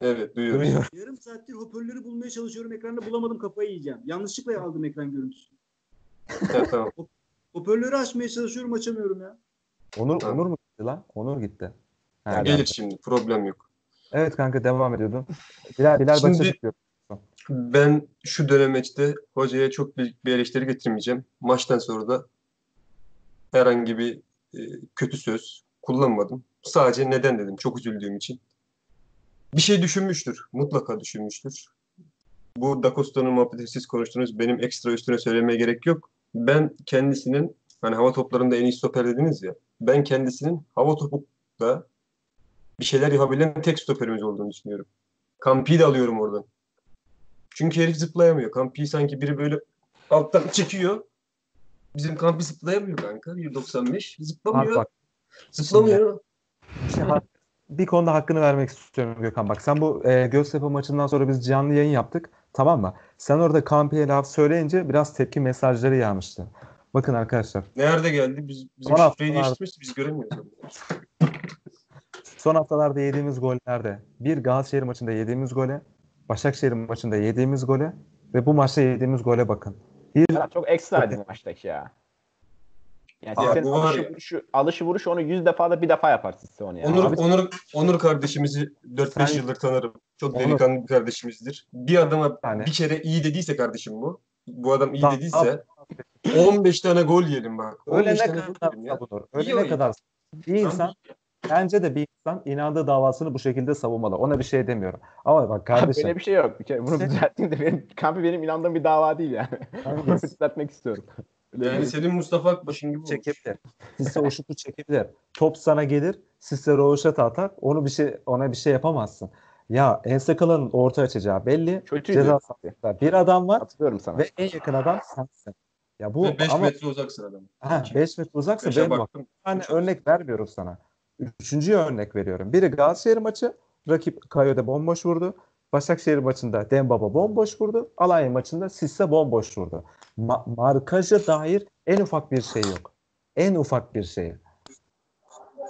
S3: evet duyuyorum.
S1: Duyuyor. *laughs*
S2: Yarım saattir hoparlörü bulmaya çalışıyorum. Ekranda bulamadım kafayı yiyeceğim. Yanlışlıkla aldım ekran görüntüsü. *laughs*
S3: Tamam.
S2: Hoparlörü açmaya çalışıyorum açamıyorum ya.
S1: Onur,
S3: Tamam.
S1: Onur mu gitti lan? Onur gitti. Ha,
S3: Ya gelir şimdi problem yok.
S1: Evet kanka devam ediyordun. Bilal, Bilal
S3: Şimdi-
S1: Başar diyor.
S3: Ben şu dönemeçte hocaya çok büyük bir eleştiri getirmeyeceğim. Maçtan sonra da herhangi bir e, kötü söz kullanmadım. Sadece neden dedim çok üzüldüğüm için. Bir şey düşünmüştür. Mutlaka düşünmüştür. Bu Da Costa'nın muhabbeti siz konuştunuz. Benim ekstra üstüne söylemeye gerek yok. Ben kendisinin hani hava toplarında en iyi stoper dediniz ya. Ben kendisinin hava topukta bir şeyler yapabilen tek stoperimiz olduğunu düşünüyorum. Kampi'yi de alıyorum oradan. Çünkü herif zıplayamıyor. Kampi sanki biri böyle alttan çekiyor. Bizim Kampi zıplayamıyor kanka. 1.95.
S1: Bak
S3: Zıplamıyor.
S1: bak.
S3: Zıplamıyor.
S1: Şimdi hak- bir konuda hakkını vermek istiyorum Gökhan. Bak sen bu e, Göztepe maçından sonra biz canlı yayın yaptık. Tamam mı? Sen orada Kampi'ye laf söyleyince biraz tepki mesajları yağmıştı. Bakın arkadaşlar.
S3: Nerede geldi? Biz, bizim
S1: Son
S3: şifreyi
S1: haftalarda-
S3: değiştirmiş. Biz göremiyoruz.
S1: Son haftalarda yediğimiz gollerde bir Galatasaray maçında yediğimiz gole, Başakşehir maçında yediğimiz gole ve bu maçta yediğimiz gole bakın. Bir
S4: Ya çok ekstra bir maçtaki ya. Yani
S3: Abi
S4: senin
S3: bu var
S4: alışı,
S3: ya.
S4: vuruşu, alışı vuruşu onu 100 defa da bir defa yaparsın size onu ya.
S3: Onur,
S1: Abi-
S3: Onur, Onur kardeşimizi 4-5
S1: Sen-
S3: yıldır tanırım. Çok
S1: Onur.
S3: delikanlı bir kardeşimizdir. Bir adama
S1: tane.
S3: bir kere iyi dediyse kardeşim bu. Bu adam iyi
S1: Tamam,
S3: dediyse 15 tane gol yiyelim bak. 15
S1: Ölene
S3: tane gol
S1: kadar savunur.
S3: İyi
S1: Ölene
S3: oyun.
S1: kadar. Bir insan bence de bir insan inandığı davasını bu şekilde savunmalı. Ona bir şey demiyorum. Ama bak kardeşim.
S4: Böyle bir şey yok. Bir kere bunu düzelteyim de benim, Kampi benim inandığım bir dava değil yani. Bunu düzeltmek istiyorum.
S3: Yani
S4: bir-
S3: senin Mustafa Akbaş'ın gibi
S1: çekebilir. Sisse o şutu çekebilir. Top sana gelir. Sisse rovaşata atar. Onu bir şey ona bir şey yapamazsın. Ya Ensekala'nın orta açacağı belli.
S4: Kötüydü.
S1: Ceza sahasında bir adam var
S4: Hatırlıyorum sana.
S1: ve en yakın adam sensin. Ya bu
S3: Ve 5
S1: ama
S3: metre uzaksın adam.
S1: 5 metre uzaksa bak
S3: baktım.
S1: tane örnek vermiyorum sana. Üçüncüye örnek veriyorum. Biri Galatasaray maçı rakip Kayo'da bomboş vurdu. Başakşehir maçında Dembaba bomboş vurdu. Alanya maçında Sisse bomboş vurdu. Ma- markaja dair en ufak bir şey yok. En ufak bir şey.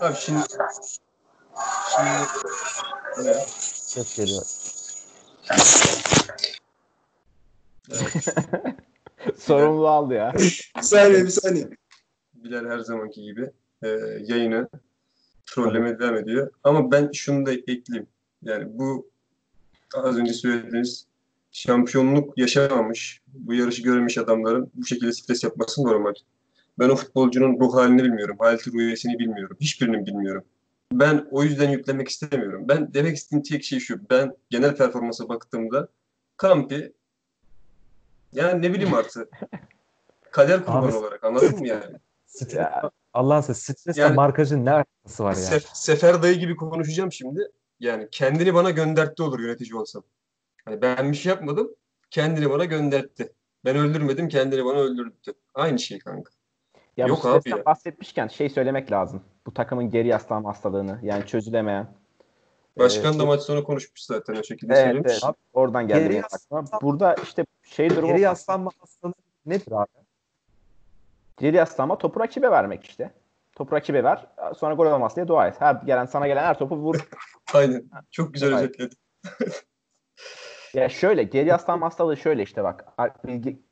S3: Abi şimdi şimdi ne?
S1: Ses geliyor. *laughs*
S4: Sorumluluğu aldı ya.
S3: Bir saniye bir saniye. Bilal her zamanki gibi e, yayını trollemeye devam ediyor. Ama ben şunu da ekleyeyim. Yani bu az önce söylediğiniz şampiyonluk yaşamamış, bu yarışı görmemiş adamların bu şekilde stres yapması normal. Ben o futbolcunun ruh halini bilmiyorum. Haleti ruhiyesini bilmiyorum. Hiçbirini bilmiyorum. Ben o yüzden yüklemek istemiyorum. Ben demek istediğim tek şey şu. Ben genel performansa baktığımda Kampi yani ne bileyim artık *laughs* kader kurbanı
S1: Abi-
S3: olarak anladın mı yani? *laughs*
S4: Ya.
S1: Allah'ın sesi stresle
S3: Yani-
S1: markajın ne alakası var ya?
S3: Sef- Sefer dayı gibi konuşacağım şimdi. Yani kendini bana göndertti olur yönetici olsam. Hani ben bir şey yapmadım. Kendini bana göndertti. Ben öldürmedim kendini bana öldürdü. Aynı şey kanka.
S4: Ya
S3: Yok
S4: bu
S3: abi ya.
S4: bahsetmişken şey söylemek lazım. Bu takımın geri yaslanma hastalığını yani çözülemeyen.
S3: Başkan
S4: Ee,
S3: da maç sonu konuşmuş zaten o şekilde
S4: Evet,
S3: söylemiş.
S4: evet. Oradan geldi.
S1: Geri
S4: aklıma. Burada işte şey durumu
S1: Geri yaslanma hastalığı nedir abi?
S4: Geri yaslanma topu rakibe vermek işte. Topu rakibe ver. Sonra gol olmaz diye dua et. Her gelen sana gelen her topu vur. *laughs*
S3: Aynen. Çok güzel özetledin. *laughs*
S4: Ya şöyle geri yaslanma hastalığı şöyle işte bak.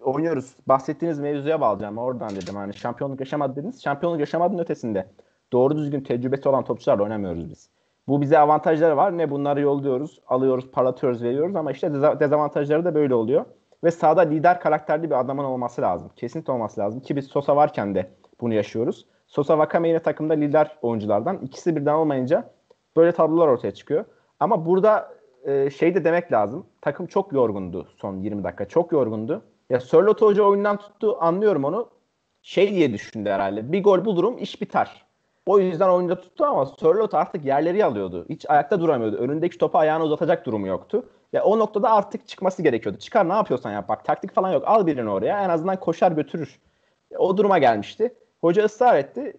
S4: Oynuyoruz. Bahsettiğiniz mevzuya bağlayacağım. Oradan dedim. Hani şampiyonluk yaşamadı dediniz. Şampiyonluk yaşamadığın ötesinde. Doğru düzgün tecrübesi olan topçularla oynamıyoruz biz. Bu bize avantajları var. Ne bunları yolluyoruz, alıyoruz, parlatıyoruz, veriyoruz ama işte deza- dezavantajları da böyle oluyor. Ve sahada lider karakterli bir adamın olması lazım. Kesinlikle olması lazım ki biz Sosa varken de bunu yaşıyoruz. Sosa Wakame yine takımda lider oyunculardan. İkisi birden olmayınca böyle tablolar ortaya çıkıyor. Ama burada e, şey de demek lazım. Takım çok yorgundu son 20 dakika. Çok yorgundu. Ya Sörloth Hoca oyundan tuttu anlıyorum onu. Şey diye düşündü herhalde. Bir gol bulurum iş biter. O yüzden oyunda tuttu ama Sörloth artık yerleri alıyordu. Hiç ayakta duramıyordu. Önündeki topu ayağını uzatacak durumu yoktu. Ya o noktada artık çıkması gerekiyordu. Çıkar ne yapıyorsan yap. Bak taktik falan yok. Al birini oraya. En azından koşar götürür. Ya, o duruma gelmişti. Hoca ısrar etti.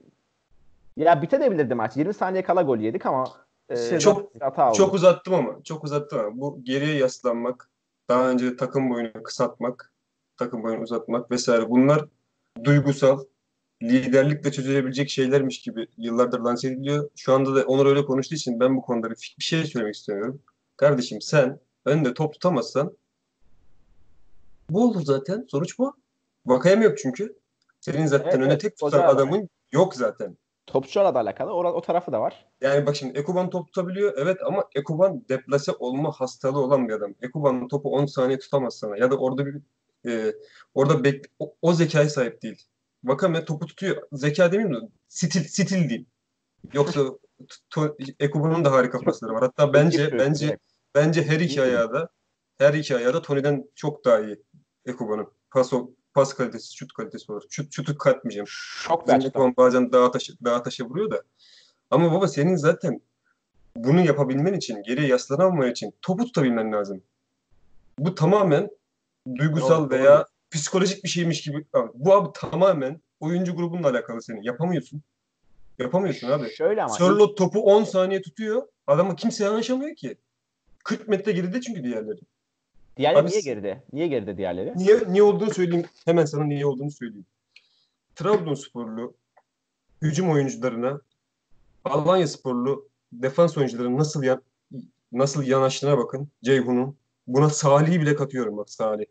S4: Ya bitebilirdi maç. 20 saniye kala gol yedik ama e,
S1: Şey,
S3: çok-. Çok uzattım ama. Çok uzattım ama. Bu geriye yaslanmak, daha önce takım boyunu kısaltmak, takım boyunu uzatmak vesaire bunlar duygusal, liderlikle çözülebilecek şeylermiş gibi yıllardır lanse ediliyor. Şu anda da Onur öyle konuştuğu için ben bu konuda bir, bir şey söylemek istemiyorum. Kardeşim sen önde top tutamazsan bu olur zaten. Sonuç bu. Vakayem yok çünkü. Senin zaten
S4: Evet,
S3: önde
S4: evet.
S3: tek tutan
S4: da-
S3: adamın yok zaten.
S4: Topçularla da alakalı. O, o tarafı da var.
S3: Yani bak şimdi Ekuban top tutabiliyor evet ama Ekuban deplase olma hastalığı olan bir adam. Ekuban topu 10 saniye tutamaz sana ya da orada bir e, orada bek, o, o zekaya sahip değil. Vakame topu tutuyor. Zeka demeyeyim de stil, stil değil. Yoksa Ekuban'ın da harika pasları var. Hatta bence bence bence her iki ayağı da her iki ayağı da Tony'den çok daha iyi Ekuban'ın. Pas, pas kalitesi, şut kalitesi olarak. Şut, şutu katmayacağım.
S4: Açıklama.
S3: Ekuban bazen dağa taşa, dağa taşa vuruyor da. Ama baba senin zaten bunu yapabilmen için, geriye yaslanamaman için topu tutabilmen lazım. Bu tamamen duygusal
S4: Doğru,
S3: veya psikolojik bir şeymiş gibi. Abi, Bu abi tamamen oyuncu grubunla alakalı senin. Yapamıyorsun. Yapamıyorsun abi.
S4: Şöyle ama
S3: Sörloth topu 10 saniye tutuyor. Adama kimse yanaşamıyor ki. 40 metre geride çünkü diğerleri.
S4: Diğerleri
S3: Abi
S4: niye geride? Niye geride diğerleri?
S3: Niye, niye olduğunu söyleyeyim. Hemen sana niye olduğunu söyleyeyim. Trabzonsporlu hücum oyuncularına Alanya sporlu defans oyuncularının nasıl ya, nasıl yanaştığına bakın. Ceyhun'un. Buna Salih'i bile katıyorum bak Salih.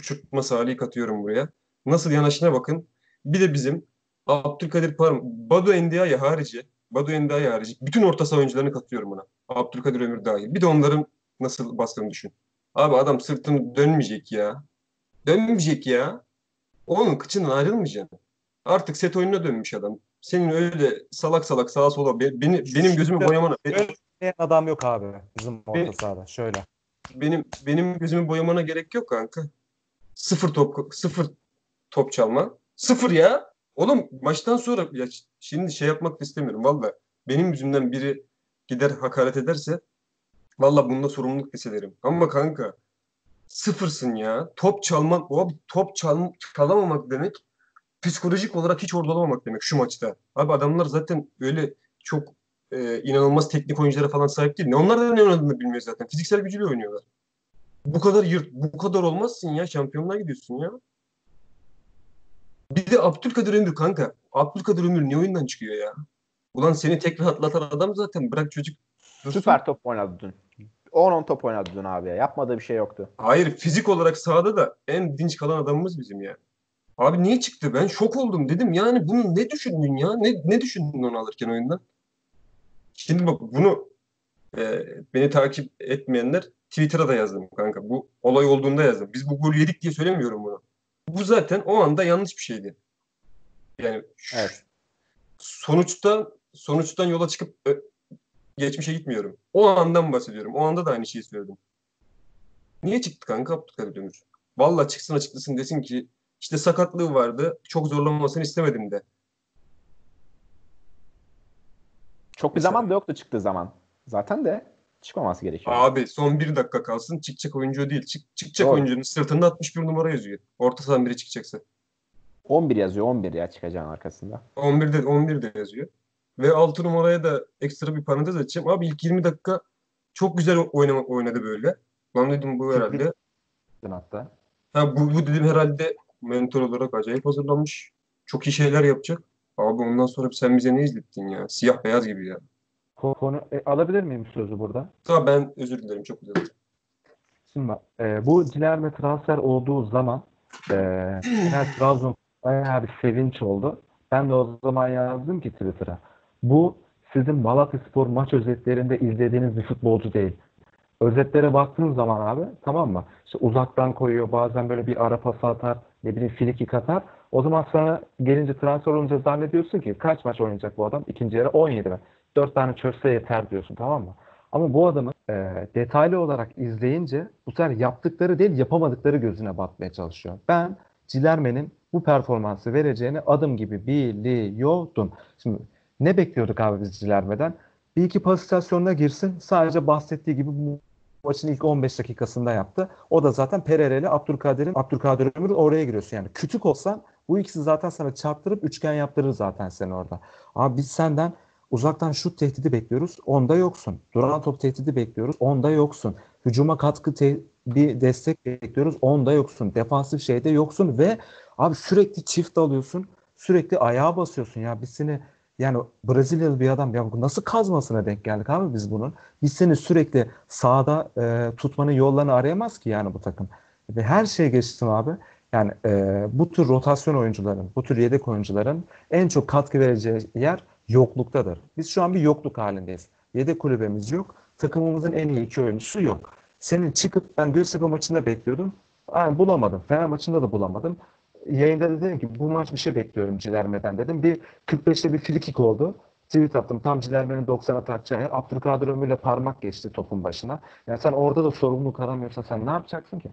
S3: Uçurtma Salih'i katıyorum buraya. Nasıl yanaştığına bakın. Bir de bizim Abdülkadir Parm, Badu Endia'ya harici, Badu Endia'ya harici bütün orta saha oyuncularını katıyorum buna. Abdülkadir Ömür dahil. Bir de onların nasıl bastığını düşün. Abi adam sırtını dönmeyecek ya. Dönmeyecek ya. Onun kıçından ayrılmayacaksın. Artık set oyununa dönmüş adam. senin öyle salak salak sağa sola be- beni, benim gözümü boyamana be-
S1: Oynayan adam yok abi bizim orta sahada. Şöyle.
S3: benim benim gözümü boyamana gerek yok kanka. Sıfır top sıfır top çalma. Sıfır ya. Oğlum maçtan sonra ya şimdi şey yapmak istemiyorum valla. Benim yüzümden biri gider hakaret ederse valla bunda sorumluluk hissederim. Ama kanka sıfırsın ya. Top çalman, o top çal, çalamamak demek psikolojik olarak hiç orada olamamak demek şu maçta. Abi adamlar zaten öyle çok e, inanılmaz teknik oyunculara falan sahip değil. Ne onlar da ne oynadığını bilmiyor zaten. Fiziksel gücüyle oynuyorlar. Bu kadar yırt, bu kadar olmazsın ya. Şampiyonluğa gidiyorsun ya. Bir de Abdülkadir Ömür kanka. Abdülkadir Ömür ne oyundan çıkıyor ya? Ulan seni tek rahatlatan adam zaten. Bırak çocuk. dursun.
S4: Süper top oynadı dün. 10-10 top oynadı dün abi ya. Yapmadığı bir şey yoktu.
S3: Hayır fizik olarak sahada da en dinç kalan adamımız bizim ya. Abi niye çıktı? Ben şok oldum dedim. Yani bunu ne düşündün ya? Ne, ne düşündün onu alırken oyundan? Şimdi bak bunu e, beni takip etmeyenler Twitter'a da yazdım kanka. Bu olay olduğunda yazdım. Biz bu golü yedik diye söylemiyorum bunu. Bu zaten o anda yanlış bir şeydi. Yani
S4: Evet.
S3: sonuçta sonuçtan yola çıkıp geçmişe gitmiyorum. O andan bahsediyorum. O anda da aynı şeyi söyledim. Niye çıktı kanka Abdülkadir Ömür? Valla çıksın açıklasın desin ki işte sakatlığı vardı. Çok zorlanmasını istemedim de.
S4: Çok bir
S3: Mesela-
S4: zaman da yoktu çıktığı zaman. Zaten de çıkmaması gerekiyor.
S3: Abi son bir dakika kalsın çıkacak oyuncu değil. Çık, çıkacak
S4: Doğru.
S3: oyuncunun sırtında 61 numara yazıyor. Orta sahadan biri çıkacaksa.
S4: 11 yazıyor 11 ya çıkacağın arkasında.
S3: 11'de 11 de yazıyor. Ve 6 numaraya da ekstra bir parantez açacağım. Abi ilk 20 dakika çok güzel oynama, oynadı böyle. Lan dedim bu herhalde.
S1: Hatta.
S3: Ha bu, bu dedim herhalde mentor olarak acayip hazırlanmış. Çok iyi şeyler yapacak. Abi ondan sonra sen bize ne izlettin ya? Siyah beyaz gibi ya.
S1: Konu e, alabilir miyim sözü burada?
S3: Tamam ben özür dilerim çok güzel.
S1: Şimdi bak, e, bu Cilerme transfer olduğu zaman e, *clears throat* Trabzon bayağı bir sevinç oldu. Ben de o zaman yazdım ki Twitter'a. Bu sizin Malatyaspor maç özetlerinde izlediğiniz bir futbolcu değil. Özetlere baktığın zaman abi tamam mı? İşte uzaktan koyuyor bazen böyle bir ara pası atar ne bileyim frikik atar. O zaman sana gelince transfer olunca zannediyorsun ki kaç maç oynayacak bu adam? İkinci yarı 17 mi? 4 tane çözse yeter diyorsun tamam mı? Ama bu adamı e, detaylı olarak izleyince bu sefer yaptıkları değil yapamadıkları gözüne batmaya çalışıyor. Ben Cilerme'nin bu performansı vereceğini adım gibi biliyordum. Şimdi ne bekliyorduk abi biz Cilerme'den? Bir iki pas istasyonuna girsin. Sadece bahsettiği gibi bu maçın ilk 15 dakikasında yaptı. O da zaten Pereira ile Abdülkadir'in Abdülkadir Ömür oraya giriyorsun. Yani küçük olsan bu ikisi zaten sana çarptırıp üçgen yaptırır zaten seni orada. Abi biz senden uzaktan şut tehdidi bekliyoruz. Onda yoksun. Duran top tehdidi bekliyoruz. Onda yoksun. Hücuma katkı te- bir destek bekliyoruz. Onda yoksun. Defansif şeyde yoksun ve abi sürekli çift alıyorsun. Sürekli ayağa basıyorsun ya. Biz seni yani Brezilyalı bir adam ya bu nasıl kazmasına denk geldik abi biz bunun. Biz seni sürekli sahada e, tutmanın yollarını arayamaz ki yani bu takım. Ve her şeye geçtim abi. Yani e, bu tür rotasyon oyuncuların, bu tür yedek oyuncuların en çok katkı vereceği yer yokluktadır. Biz şu an bir yokluk halindeyiz. Yedek kulübemiz yok. Takımımızın en iyi iki oyuncusu yok. Senin çıkıp ben Göztepe maçında bekliyordum. Yani bulamadım. Fener maçında da bulamadım. Yayında da dedim ki bu maç bir şey bekliyorum Cilerme'den dedim. Bir 45'te bir frikik oldu. Tweet attım. Tam Cilerme'nin 90'a takacağı yer. Abdülkadir Ömür'le parmak geçti topun başına. Yani sen orada da sorumluluk aramıyorsan sen ne yapacaksın ki?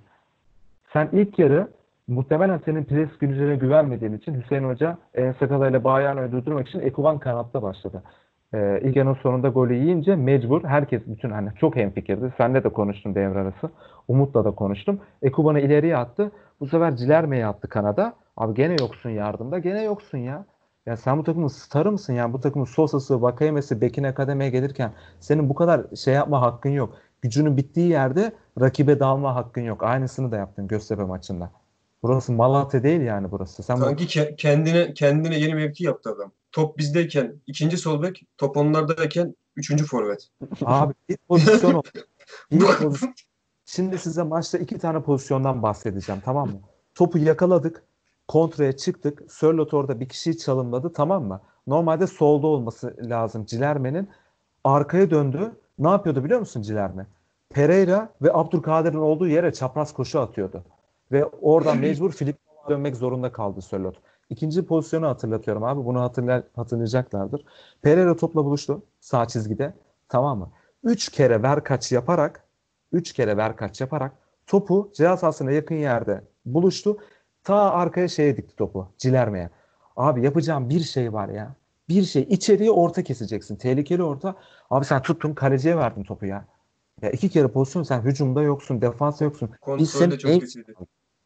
S1: Sen ilk yarı muhtemelen senin pres gücüne güvenmediğin için Hüseyin Hoca en ile Bayern'i durdurmak için Ekuban kanatta başladı. İlk yarının sonunda golü yiyince mecbur herkes bütün hani çok hemfikirdi. Senle de konuştum devre arası. Umut'la da konuştum. Ekuban'ı ileriye attı. Bu sefer Cilerme'yi attı kanada. Abi gene yoksun yardımda. Gene yoksun ya. Ya sen bu takımın starı mısın ya? Bu takımın Sosa'sı, Vakayeme'si, Bekin Akademi'ye gelirken senin bu kadar şey yapma hakkın yok. Gücünün bittiği yerde rakibe dalma hakkın yok. Aynısını da yaptın Göztepe maçında. Burası Malatya değil yani burası. Sen
S3: Sanki ke- kendine kendine yeni mevki yaptı adam. Top bizdeyken ikinci sol bek, top onlardayken üçüncü forvet.
S1: Abi bir pozisyon oldu. *laughs* Bir pozisyon. Şimdi size maçta iki tane pozisyondan bahsedeceğim tamam mı? Topu yakaladık. Kontraya çıktık. Sörlot orada bir kişiyi çalımladı tamam mı? Normalde solda olması lazım Cilerme'nin. Arkaya döndü. Ne yapıyordu biliyor musun Cilerme? Pereira ve Abdülkadir'in olduğu yere çapraz koşu atıyordu. Ve oradan *laughs* mecbur Filip dönmek zorunda kaldı Sörlot. İkinci pozisyonu hatırlatıyorum abi. Bunu hatırla, hatırlayacaklardır. Pereira topla buluştu sağ çizgide. Tamam mı? Üç kere ver kaç yaparak üç kere ver kaç yaparak topu ceza sahasına yakın yerde buluştu. Ta arkaya şeye dikti topu. Cilermeye. Abi yapacağım bir şey var ya. Bir şey. içeriye orta keseceksin. Tehlikeli orta. Abi sen tuttun kaleciye verdin topu ya. Ya iki kere pozisyon sen hücumda yoksun, defansta yoksun.
S3: Kontrol
S1: seni
S3: de çok
S1: en-
S3: kötüydü.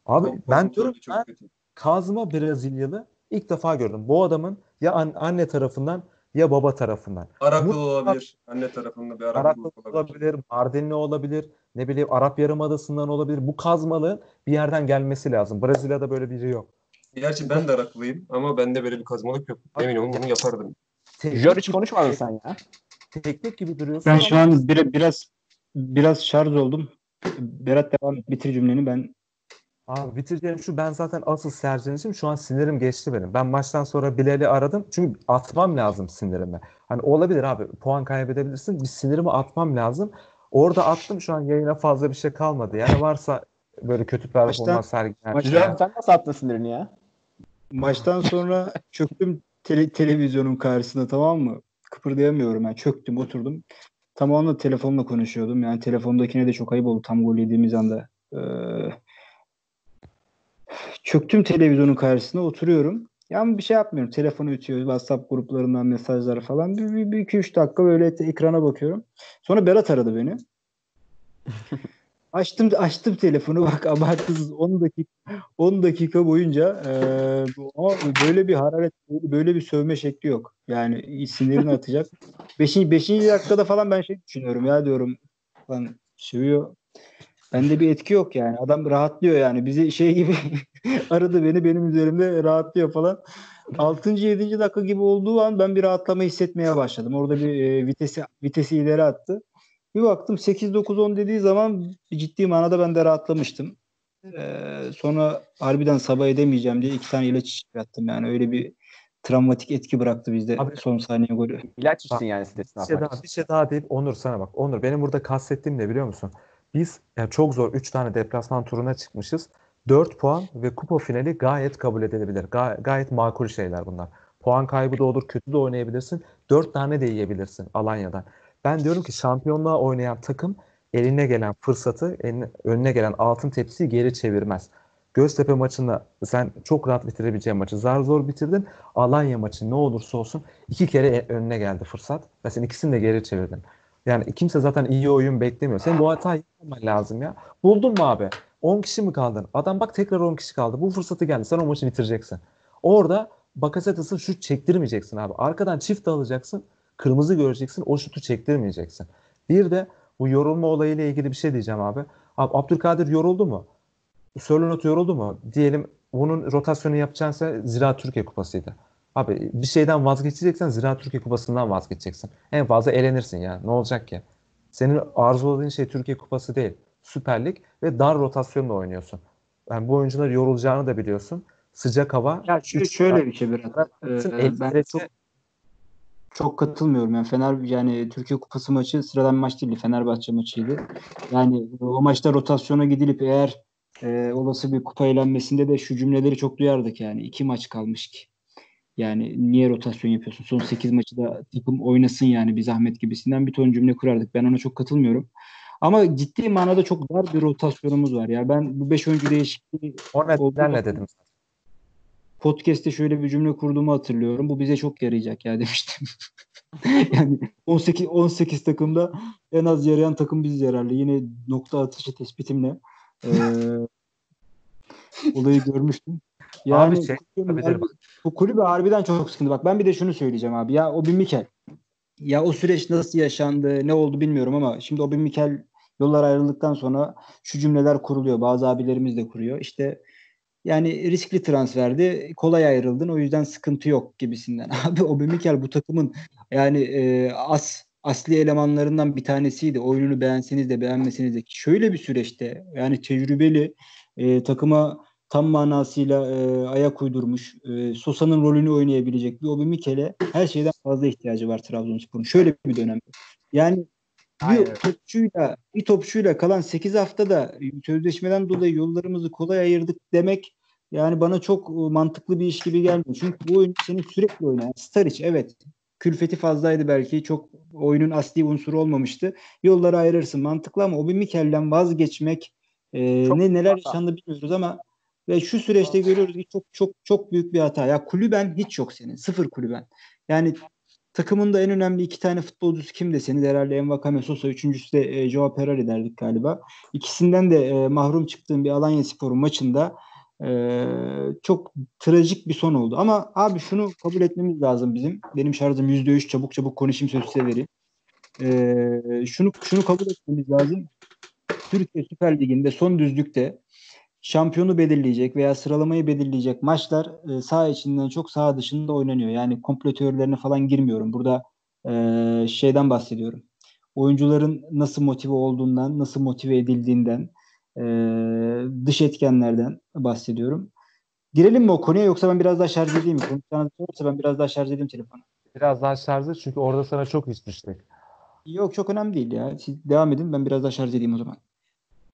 S1: Abi
S3: Kontrol
S1: ben diyorum
S3: çok
S1: ben
S3: kötü.
S1: Kazma Brezilyalı ilk defa gördüm. Bu adamın ya an- anne tarafından ya baba tarafından.
S3: Araklı olabilir. Anne tarafında bir Araklı olabilir.
S1: olabilir, Mardinli olabilir, ne bileyim Arap Yarımadası'ndan olabilir. Bu kazmalı bir yerden gelmesi lazım. Brezilya'da böyle biri yok.
S3: Gerçi ben de Araklıyım ama bende böyle bir kazmalık yok. Emin olun bunu yapardım.
S4: Jor hiç konuşmadın sen ya.
S1: Teknik gibi duruyorsun.
S2: Ben şu an bir, biraz biraz şarj oldum. Berat devam et. Bitir cümleni ben.
S1: Abi bitireceğim şu ben zaten asıl serzenişim şu an sinirim geçti benim. Ben maçtan sonra Bilal'i aradım. Çünkü atmam lazım sinirimi. Hani olabilir abi puan kaybedebilirsin. Bir sinirimi atmam lazım. Orada attım şu an yayına fazla bir şey kalmadı. Yani varsa böyle kötü performans sergileyen.
S2: maçtan-
S4: Jor sen nasıl attın sinirini ya?
S2: Maçtan sonra çöktüm tele- televizyonun karşısında tamam mı? Kıpırdayamıyorum yani çöktüm oturdum. Tam o anda telefonla konuşuyordum. Yani telefondakine de çok ayıp oldu tam gol yediğimiz anda. Ee, çöktüm televizyonun karşısına oturuyorum. Yani bir şey yapmıyorum. Telefonu ötüyor. WhatsApp gruplarından mesajlar falan. Bir, bir, bir iki üç dakika böyle ekrana bakıyorum. Sonra Berat aradı beni. *laughs* açtım açtım telefonu bak abartısız 10 dakika 10 dakika boyunca ama böyle bir hararet böyle- böyle bir sövme şekli yok. Yani sinirini atacak. *laughs* 5. 5. dakikada falan ben şey düşünüyorum ya diyorum lan sövüyor. Bende bir etki yok yani. Adam rahatlıyor yani. Bizi şey gibi *laughs* aradı beni benim üzerimde rahatlıyor falan. 6. 7. dakika gibi olduğu an ben bir rahatlama hissetmeye başladım. Orada bir e, vitesi vitesi ileri attı. Bir baktım 8-9-10 dediği zaman ciddi manada ben de rahatlamıştım. Ee, sonra harbiden sabah edemeyeceğim diye iki tane ilaç çıkarttım. Yani öyle bir travmatik etki bıraktı bizde
S1: Abi-
S2: son saniye golü.
S4: İlaç içtin yani stresini
S1: Bir şey, daha, bir şey daha deyip Onur sana bak. Onur benim burada kastettiğim ne biliyor musun? Biz yani çok zor 3 tane deplasman turuna çıkmışız. 4 puan ve kupa finali gayet kabul edilebilir. Ga- gayet makul şeyler bunlar. Puan kaybı da olur, kötü de oynayabilirsin. 4 tane de yiyebilirsin Alanya'dan. Ben diyorum ki şampiyonluğa oynayan takım eline gelen fırsatı, eline, önüne gelen altın tepsiyi geri çevirmez. Göztepe maçında sen çok rahat bitirebileceğin maçı zar zor bitirdin. Alanya maçı ne olursa olsun iki kere e- önüne geldi fırsat ve sen ikisini de geri çevirdin. Yani kimse zaten iyi oyun beklemiyor. Senin bu hatayı yapmaman lazım ya. Buldun mu abi? 10 kişi mi kaldın? Adam bak tekrar 10 kişi kaldı. Bu fırsatı geldi. Sen o maçı bitireceksin. Orada Bakasetas'ı şut çektirmeyeceksin abi. Arkadan çift alacaksın. Kırmızı göreceksin. O şutu çektirmeyeceksin. Bir de bu yorulma olayıyla ilgili bir şey diyeceğim abi. Abi Abdülkadir yoruldu mu? Sörlot yoruldu mu? Diyelim bunun rotasyonu yapacaksa Zira Türkiye Kupası'ydı. Abi bir şeyden vazgeçeceksen Zira Türkiye Kupası'ndan vazgeçeceksin. En fazla elenirsin ya. Ne olacak ki? Senin arzuladığın şey Türkiye Kupası değil. Süper Lig ve dar rotasyonla oynuyorsun. Yani bu oyuncular yorulacağını da biliyorsun. Sıcak hava.
S2: Ya
S1: üç-
S2: şöyle bir şey biraz. Ee, ben çok çok katılmıyorum. Yani Fener yani Türkiye Kupası maçı sıradan bir maç değildi. Fenerbahçe maçıydı. Yani o maçta rotasyona gidilip eğer e, olası bir kupa eğlenmesinde de şu cümleleri çok duyardık yani. iki maç kalmış ki. Yani niye rotasyon yapıyorsun? Son 8 maçı da takım oynasın yani bir zahmet gibisinden bir ton cümle kurardık. Ben ona çok katılmıyorum. Ama ciddi manada çok dar bir rotasyonumuz var. Yani ben bu 5 oyuncu değişikliği
S1: O nedenle dedim.
S2: podcast'te şöyle bir cümle kurduğumu hatırlıyorum. Bu bize çok yarayacak ya demiştim. *laughs* yani 18 18 takımda en az yarayan takım biziz herhalde. Yine nokta atışı tespitimle eee, olayı görmüştüm. Yani
S1: Abi şey
S2: kulübün
S1: yapabilirim.
S2: harbi- bu kulübe harbiden çok sıkıntı. Bak ben bir de şunu söyleyeceğim abi. Ya o bin Mikel. Ya o süreç nasıl yaşandı, ne oldu bilmiyorum ama şimdi o bin Mikel yollar ayrıldıktan sonra şu cümleler kuruluyor. Bazı abilerimiz de kuruyor. İşte yani riskli transferdi. Kolay ayrıldın. O yüzden sıkıntı yok gibisinden. *laughs* Abi o Mikel bu takımın yani e, as asli elemanlarından bir tanesiydi. Oyununu beğenseniz de beğenmeseniz de. Şöyle bir süreçte yani tecrübeli e, takıma tam manasıyla e, ayak uydurmuş. E, Sosa'nın rolünü oynayabilecek bir Obi Mikel'e her şeyden fazla ihtiyacı var Trabzonspor'un. Şöyle bir dönemde. Yani
S4: Aynen.
S2: bir topçuyla bir topçuyla kalan 8 haftada sözleşmeden dolayı yollarımızı kolay ayırdık demek yani bana çok e, mantıklı bir iş gibi gelmiyor. Çünkü bu oyun senin sürekli oynayan Staric evet külfeti fazlaydı belki. Çok oyunun asli unsuru olmamıştı. Yolları ayırırsın mantıklı ama Obi Mikel'den vazgeçmek e,
S4: Çok
S2: ne neler yaşandı bilmiyoruz ama ve şu süreçte görüyoruz ki çok çok çok büyük bir hata. Ya kulüben hiç yok senin. Sıfır kulüben. Yani takımında en önemli iki tane futbolcusu kim deseniz herhalde Envakame Sosa, üçüncüsü de e, Joao Ferrari derdik galiba. İkisinden de e, mahrum çıktığım bir Alanya Spor maçında e, çok trajik bir son oldu. Ama abi şunu kabul etmemiz lazım bizim. Benim şarjım %3 çabuk çabuk konuşayım söz size vereyim. E, şunu şunu kabul etmemiz lazım. Türkiye Süper Ligi'nde son düzlükte şampiyonu belirleyecek veya sıralamayı belirleyecek maçlar e, saha içinden çok saha dışında oynanıyor. Yani komplo teorilerine falan girmiyorum. Burada e, şeyden bahsediyorum. Oyuncuların nasıl motive olduğundan, nasıl motive edildiğinden, e, dış etkenlerden bahsediyorum. Girelim mi o konuya yoksa ben biraz daha şarj edeyim mi? Konuşacağınız olursa ben biraz daha şarj edeyim telefonu.
S1: Biraz daha şarjlı çünkü orada sana çok iş düştük.
S2: Yok çok önemli değil ya. Siz devam edin ben biraz daha şarj edeyim o zaman.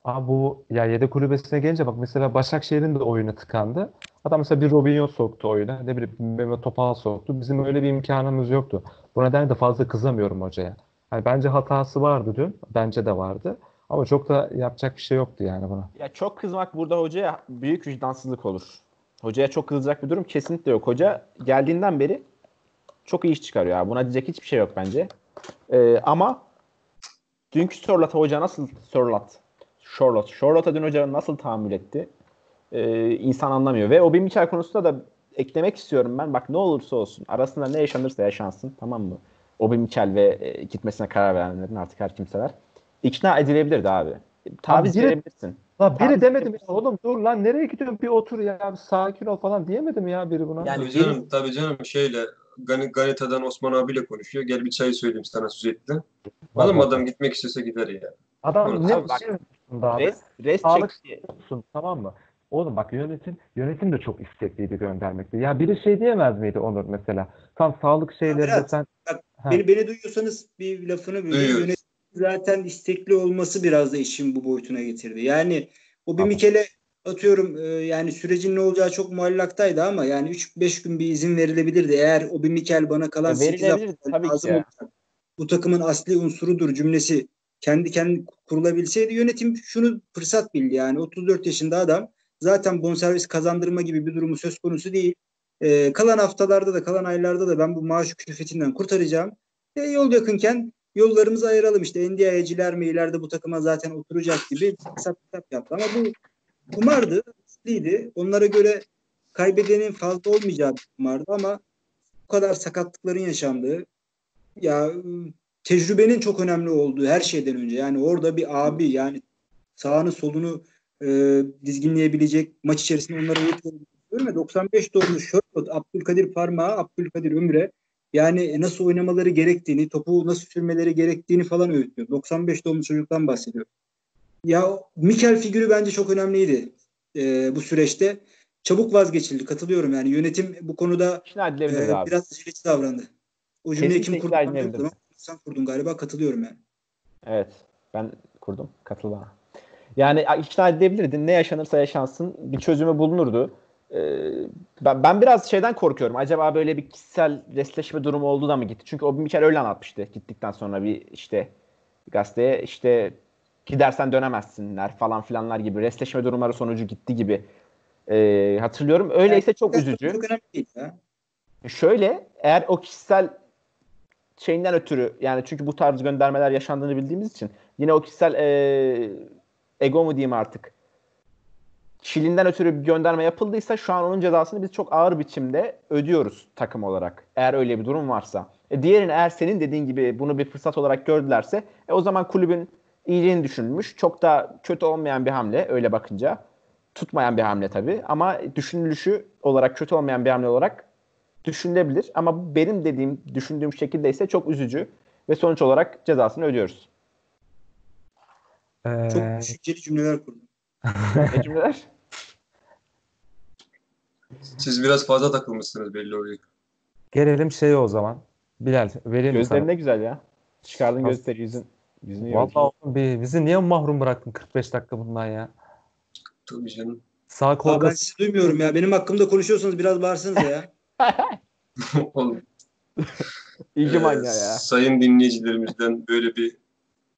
S1: Abi bu ya yedek kulübesine gelince bak mesela Başakşehir'in de oyunu tıkandı. Adam mesela bir Robinho soktu oyuna. Ne bileyim Mehmet Topal soktu. Bizim öyle bir imkanımız yoktu. Bu nedenle de fazla kızamıyorum hocaya. Hani bence hatası vardı dün. Bence de vardı. Ama çok da yapacak bir şey yoktu yani buna.
S4: Ya çok kızmak burada hocaya büyük vicdansızlık olur. Hocaya çok kızacak bir durum kesinlikle yok. Hoca geldiğinden beri çok iyi iş çıkarıyor. Abi. Buna diyecek hiçbir şey yok bence. Ee, ama dünkü Sorlat'a hoca nasıl Sorlat? Charlotte. Charlotte'a dün hoca nasıl tahammül etti? Ee, insan anlamıyor. Ve o bir Michel konusunda da eklemek istiyorum ben. Bak ne olursa olsun. Arasında ne yaşanırsa yaşansın. Tamam mı? Obi Mikel ve e, gitmesine karar verenlerin artık her kimseler. ikna edilebilirdi abi. Taviz
S1: biri-
S4: verebilirsin.
S1: La biri demedim ya oğlum dur lan nereye gidiyorsun bir otur ya bir sakin ol falan diyemedim ya biri buna.
S4: Yani
S3: Tabii canım, tabii canım şeyle Gani, Ganita'dan Osman abiyle konuşuyor. Gel bir çay söyleyeyim sana. Oğlum
S1: Bak,
S3: adam gitmek istese gider ya.
S1: Adam ne
S4: Abi bak,
S1: şey yapıyorsun abi?
S4: Res, res
S1: Sağlık
S4: çek diye.
S1: olsun tamam mı? Oğlum bak yönetim yönetim de çok istekliydi göndermekte. Ya biri şey diyemez miydi Onur mesela? Tam sağlık şeylerinde
S2: Berat,
S1: sen Ha.
S2: Beni, beni duyuyorsanız bir lafını.
S3: Duyuyoruz.
S2: Yönetim zaten istekli olması biraz da işin bu boyutuna getirdi. Yani o bir
S1: Tamam.
S2: Mikel'e atıyorum e, yani sürecin ne olacağı çok muallaktaydı ama yani 3-5 gün bir izin verilebilirdi. Eğer o bir Mikel bana kalan
S4: Ya
S2: 8
S4: verilebilirdi,
S2: hafta
S4: tabii ki
S2: lazım
S4: ya.
S2: olacak. Bu takımın asli unsurudur cümlesi kendi kendine kurulabilseydi yönetim şunu fırsat bildi yani 34 yaşında adam zaten bonservis kazandırma gibi bir durumu söz konusu değil. E, kalan haftalarda da kalan aylarda da ben bu maaş külfetinden kurtaracağım. E, yol yakınken yollarımızı ayıralım işte NDI'ciler mi ileride bu takıma zaten oturacak gibi hesap kitap yaptı. Ama bu kumardı, riskliydi. Onlara göre kaybedenin fazla olmayacağı bir kumardı ama bu kadar sakatlıkların yaşandığı ya tecrübenin çok önemli olduğu her şeyden önce yani orada bir abi yani sağını solunu e, dizginleyebilecek maç içerisinde onlara yetiyor. Görme 95 doğumlu Sherwood, Abdülkadir Parmağı, Abdülkadir Ömre yani nasıl oynamaları gerektiğini, topu nasıl sürmeleri gerektiğini falan öğütüyor. 95 doğumlu çocuktan bahsediyor. Ya Mikel figürü bence çok önemliydi e, bu süreçte. Çabuk vazgeçildi. Katılıyorum yani. Yönetim bu konuda e, biraz aceleci davrandı. O cümleyi kim kurdu? Sen kurdun galiba. Katılıyorum yani.
S4: Evet. Ben kurdum. Katıl bana. Yani ikna edilebilirdi. Ne yaşanırsa yaşansın bir çözümü bulunurdu. Ee, ben, ben biraz şeyden korkuyorum. Acaba böyle bir kişisel resleşme durumu oldu da mı gitti? Çünkü o bir kere öyle anlatmıştı. Gittikten sonra bir işte gazeteye işte gidersen dönemezsinler falan filanlar gibi resleşme durumları sonucu gitti gibi Ee, hatırlıyorum. Öyleyse çok üzücü.
S2: Çok önemli değil ya.
S4: Şöyle eğer o kişisel şeyinden ötürü yani çünkü bu tarz göndermeler yaşandığını bildiğimiz için yine o kişisel e, ego mu diyeyim artık kişiliğinden ötürü bir gönderme yapıldıysa şu an onun cezasını biz çok ağır biçimde ödüyoruz takım olarak. Eğer öyle bir durum varsa. E diğerini eğer senin dediğin gibi bunu bir fırsat olarak gördülerse e o zaman kulübün iyiliğini düşünülmüş. Çok da kötü olmayan bir hamle öyle bakınca. Tutmayan bir hamle tabii ama düşünülüşü olarak kötü olmayan bir hamle olarak düşünülebilir. Ama benim dediğim, düşündüğüm şekilde ise çok üzücü ve sonuç olarak cezasını ödüyoruz.
S1: Ee,
S2: Çok düşünceli cümleler kurdun.
S4: Ne cümleler?
S3: Siz biraz fazla takılmışsınız belli oluyor.
S1: gelelim şeye o zaman. Bilal vereyim
S4: Gözlerin
S1: sana?
S4: ne güzel ya. Çıkardın
S1: Nasıl?
S4: gözleri yüzün. Yüzünü
S1: Vallahi oğlum bir, bizi niye mahrum bıraktın 45 dakika bundan ya?
S3: Tabii canım.
S1: Sağ kol
S2: Aa, ben sizi duymuyorum ya. Benim hakkımda konuşuyorsanız biraz bağırsanız ya. *laughs*
S3: Oğlum,
S4: İlgi
S3: e,
S4: manyağı ya.
S3: Sayın dinleyicilerimizden böyle bir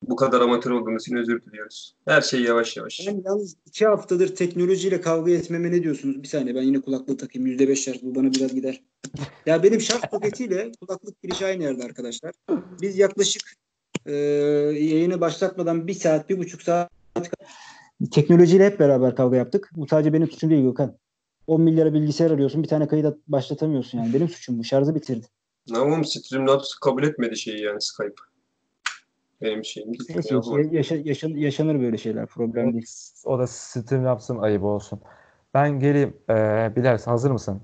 S3: bu kadar amatör olduğumuz için özür diliyoruz. Her şey yavaş yavaş.
S2: Ben yalnız iki haftadır teknolojiyle kavga etmeme ne diyorsunuz? Bir saniye ben yine kulaklığı takayım. Yüzde beş şarj bu bana biraz gider. Ya benim şarj *laughs* soketiyle kulaklık girişi aynı yerde arkadaşlar. Biz yaklaşık e, yayını başlatmadan bir saat, bir buçuk saat teknolojiyle hep beraber kavga yaptık. Bu sadece benim suçum değil Gökhan. 10 milyara bilgisayar arıyorsun. Bir tane kayıt at- başlatamıyorsun yani. Benim suçum bu. Şarjı bitirdi.
S3: Ne oğlum Streamlabs kabul etmedi şeyi yani Skype. Benim şeyim gitti.
S2: Neyse,
S3: bu-
S2: yaşa- yaşa- yaşanır böyle şeyler. Problem değil.
S1: O da Steam yapsın ayıbı olsun. Ben geleyim. Ee, Bilal hazır mısın?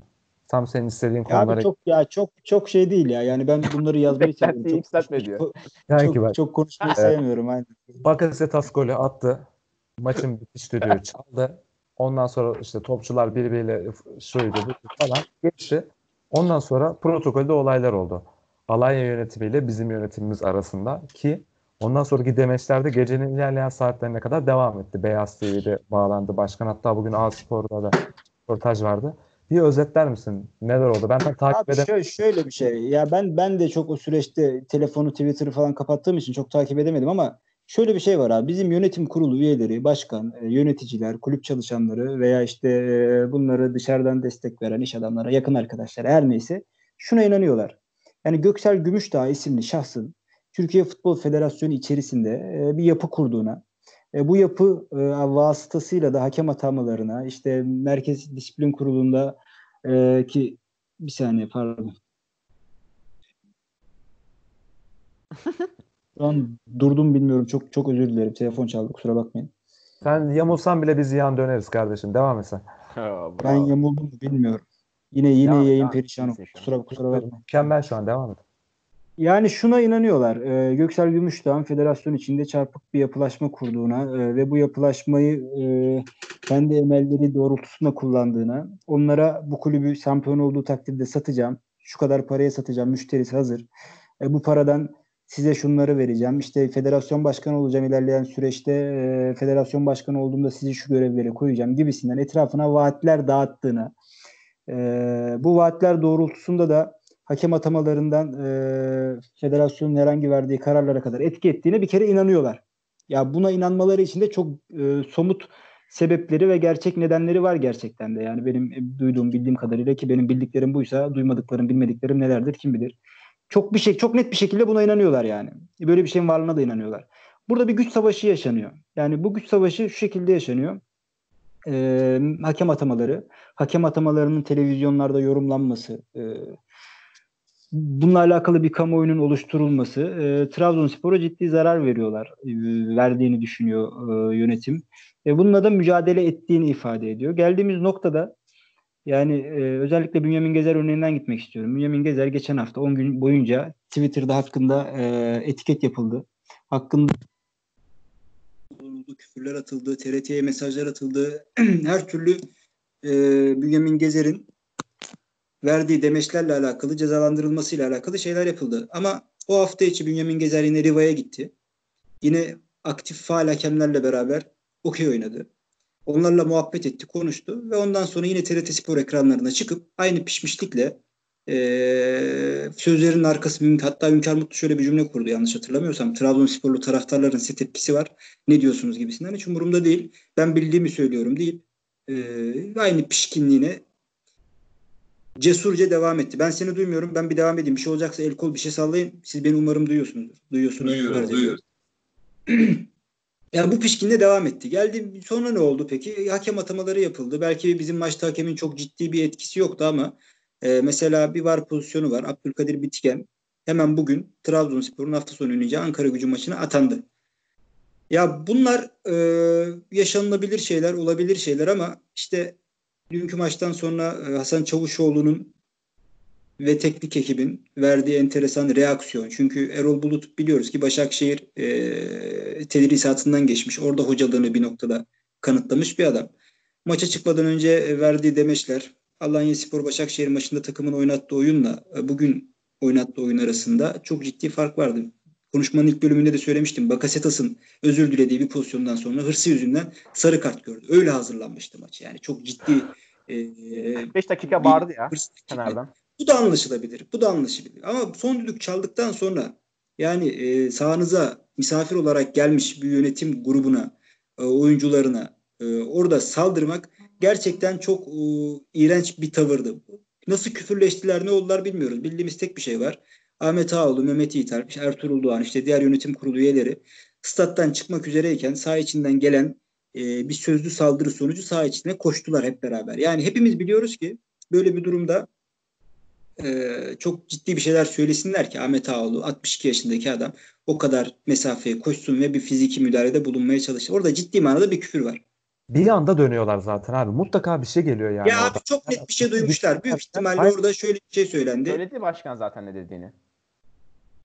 S1: Tam senin istediğin
S2: Ya
S1: konulara.
S2: abi çok ya çok çok şey değil ya. Yani ben bunları yazmayı *laughs* seviyorum.
S4: Beklentiyi yükseltme diyor.
S2: Çok, çok,
S1: bak.
S2: çok konuşmayı sevmiyorum. Aynen.
S1: Bakasetas golü attı. Maçın bitiş düdüğü çaldı. Ondan sonra işte topçular birbiriyle şuydu falan geçti. Ondan sonra protokolde olaylar oldu. Alanya yönetimiyle bizim yönetimimiz arasında ki ondan sonraki demeçlerde gecenin ilerleyen saatlerine kadar devam etti. Beyaz TV'de bağlandı. Başkan hatta bugün A Spor'da da röportaj vardı. Bir özetler misin? Neler oldu? Ben tam takip
S2: Abi
S1: edem
S2: şöyle, şöyle bir şey. Ya ben ben de çok o süreçte telefonu, Twitter'ı falan kapattığım için çok takip edemedim ama şöyle bir şey var abi. Bizim yönetim kurulu üyeleri, başkan, e, yöneticiler, kulüp çalışanları veya işte e, bunları dışarıdan destek veren iş adamları, yakın arkadaşlar her neyse şuna inanıyorlar. Yani Göksel Gümüşdağ isimli şahsın Türkiye Futbol Federasyonu içerisinde e, bir yapı kurduğuna, bu yapı vasıtasıyla da hakem atamalarına, işte Merkez Disiplin Kurulu'nda ki bir saniye pardon. *laughs* Şu an durdum bilmiyorum. Çok çok özür dilerim. Telefon çaldı kusura bakmayın.
S1: Sen yamulsan bile biz yan döneriz kardeşim. Devam et sen.
S2: Ben yamuldum mu bilmiyorum. Yine yine
S4: Devam,
S2: yayın perişan.
S4: An.
S2: Kusura kusura bakmayın.
S1: Mükemmel şu an. Devam et.
S2: Yani şuna inanıyorlar. E, Göksel Gümüşdağ'ın federasyon içinde çarpık bir yapılaşma kurduğuna e, ve bu yapılaşmayı e, kendi emelleri doğrultusunda kullandığına, onlara bu kulübü şampiyon olduğu takdirde satacağım, şu kadar paraya satacağım, müşterisi hazır. E, bu paradan size şunları vereceğim. İşte federasyon başkanı olacağım ilerleyen süreçte. e, federasyon başkanı olduğumda sizi şu görevlere koyacağım gibisinden etrafına vaatler dağıttığına, e, bu vaatler doğrultusunda da hakem atamalarından e, federasyonun herhangi verdiği kararlara kadar etki ettiğine bir kere inanıyorlar. Ya buna inanmaları için de çok e, somut sebepleri ve gerçek nedenleri var gerçekten de. Yani benim e, duyduğum, bildiğim kadarıyla ki benim bildiklerim buysa duymadıklarım, bilmediklerim nelerdir kim bilir. Çok bir şey, çok net bir şekilde buna inanıyorlar yani. Böyle bir şeyin varlığına da inanıyorlar. Burada bir güç savaşı yaşanıyor. Yani bu güç savaşı şu şekilde yaşanıyor. E, hakem atamaları, hakem atamalarının televizyonlarda yorumlanması, e, bununla alakalı bir kamuoyunun oluşturulması e, Trabzonspor'a ciddi zarar veriyorlar. E, verdiğini düşünüyor e, yönetim. E, bununla da mücadele ettiğini ifade ediyor. Geldiğimiz noktada yani e, özellikle Bünyamin Gezer örneğinden gitmek istiyorum. Bünyamin Gezer geçen hafta 10 gün boyunca Twitter'da hakkında e, etiket yapıldı. Hakkında küfürler atıldı, TRT'ye mesajlar atıldı. *clears throat* Her türlü e, Bünyamin Gezer'in verdiği demeçlerle alakalı cezalandırılmasıyla alakalı şeyler yapıldı. Ama o hafta içi Bünyamin Gezer yine Riva'ya gitti. Yine aktif faal hakemlerle beraber okey oynadı. Onlarla muhabbet etti, konuştu ve ondan sonra yine TRT Spor ekranlarına çıkıp aynı pişmişlikle eee sözlerin arkası hatta Hünkar Mutlu şöyle bir cümle kurdu yanlış hatırlamıyorsam. Trabzonsporlu taraftarların size tepkisi var. Ne diyorsunuz gibisinden. Hiç umurumda değil. Ben bildiğimi söylüyorum deyip eee aynı pişkinliğine cesurca devam etti. Ben seni duymuyorum. Ben bir devam edeyim. Bir şey olacaksa el kol bir şey sallayın. Siz beni umarım duyuyorsunuz. Duyuyorsunuz.
S3: Duyuyoruz, duyuyoruz.
S2: Yani bu pişkinle devam etti. Geldi sonra ne oldu peki? Hakem atamaları yapıldı. Belki bizim maçta hakemin çok ciddi bir etkisi yoktu ama e, mesela bir var pozisyonu var. Abdülkadir Bitken hemen bugün Trabzonspor'un hafta sonu oynayacağı Ankara gücü maçına atandı. Ya bunlar e, yaşanılabilir şeyler, olabilir şeyler ama işte dünkü maçtan sonra e, Hasan Çavuşoğlu'nun ve teknik ekibin verdiği enteresan reaksiyon. Çünkü Erol Bulut biliyoruz ki Başakşehir e, tedrisatından geçmiş. Orada hocalığını bir noktada kanıtlamış bir adam. Maça çıkmadan önce e, verdiği demeçler Alanya Spor Başakşehir maçında takımın oynattığı oyunla e, bugün oynattığı oyun arasında çok ciddi fark vardı. konuşmanın ilk bölümünde de söylemiştim. Bakasetas'ın özür dilediği bir pozisyondan sonra hırsı yüzünden sarı kart gördü. Öyle hazırlanmıştı maç. Yani çok ciddi
S4: 5 dakika bağırdı ya Fener'den.
S2: Bu da anlaşılabilir. Bu da anlaşılabilir. Ama son düdük çaldıktan sonra yani e, sahanıza misafir olarak gelmiş bir yönetim grubuna, e, oyuncularına e, orada saldırmak gerçekten çok e, iğrenç bir tavırdı. Nasıl küfürleştiler ne oldular bilmiyoruz. Bildiğimiz tek bir şey var. Ahmet Ağoğlu, Mehmet Yiğiter, Ertuğrul Doğan işte diğer yönetim kurulu üyeleri stat'tan çıkmak üzereyken saha içinden gelen e, bir sözlü saldırı sonucu saha içine koştular hep beraber. Yani hepimiz biliyoruz ki böyle bir durumda e, çok ciddi bir şeyler söylesinler ki Ahmet Ağoğlu 62 yaşındaki adam o kadar mesafeye koşsun ve bir fiziki müdahalede bulunmaya çalışsın. Orada ciddi manada bir küfür var.
S1: Bir anda dönüyorlar zaten abi. Mutlaka bir şey geliyor yani.
S2: Ya
S1: orada.
S2: abi çok net bir şey duymuşlar. Büyük ihtimalle orada şöyle bir şey söylendi.
S4: Söyledi başkan zaten ne dediğini.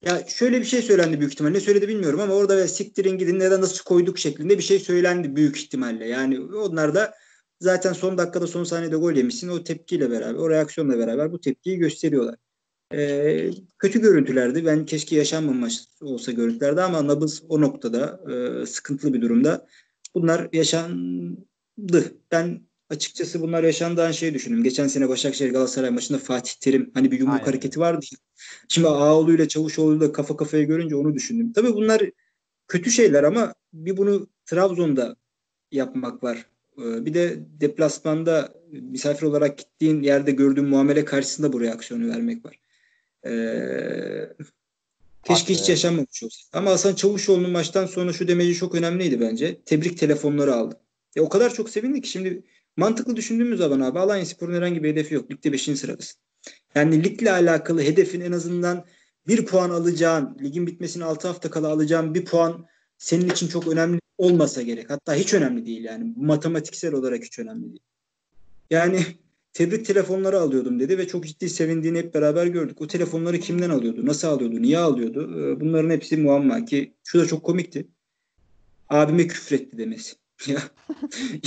S2: Ya şöyle bir şey söylendi büyük ihtimalle. Ne söyledi bilmiyorum ama orada ve siktirin gidin neden nasıl koyduk şeklinde bir şey söylendi büyük ihtimalle. Yani onlar da zaten son dakikada son saniyede gol yemişsin. O tepkiyle beraber, o reaksiyonla beraber bu tepkiyi gösteriyorlar. Ee, kötü görüntülerdi. Ben keşke yaşanmamış olsa görüntülerdi ama nabız o noktada e, sıkıntılı bir durumda. Bunlar yaşandı. Ben açıkçası bunlar yaşandığı şey düşündüm. Geçen sene Başakşehir Galatasaray maçında Fatih Terim hani bir yumruk
S4: Aynen.
S2: hareketi vardı. Şimdi Ağoğlu ile Çavuşoğlu da kafa kafaya görünce onu düşündüm. Tabii bunlar kötü şeyler ama bir bunu Trabzon'da yapmak var. Ee, Bir de deplasmanda misafir olarak gittiğin yerde gördüğün muamele karşısında bu reaksiyonu vermek var. Ee, keşke hiç yaşanmamış olsa. Ama Hasan Çavuşoğlu'nun maçtan sonra şu demeci çok önemliydi bence. Tebrik telefonları aldı. E, o kadar çok sevindi ki şimdi mantıklı düşündüğümüz zaman abi Alanyaspor'un herhangi bir hedefi yok. Ligde 5. sıradasın. Yani ligle alakalı hedefin en azından bir puan alacağın, ligin bitmesine 6 hafta kala alacağın bir puan senin için çok önemli olmasa gerek. Hatta hiç önemli değil yani. Matematiksel olarak hiç önemli değil. Yani tebrik telefonları alıyordum dedi ve çok ciddi sevindiğini hep beraber gördük. O telefonları kimden alıyordu? Nasıl alıyordu? Niye alıyordu? Ee, Bunların hepsi muamma ki şu da çok komikti. Abime küfretti demesi. *laughs* ya,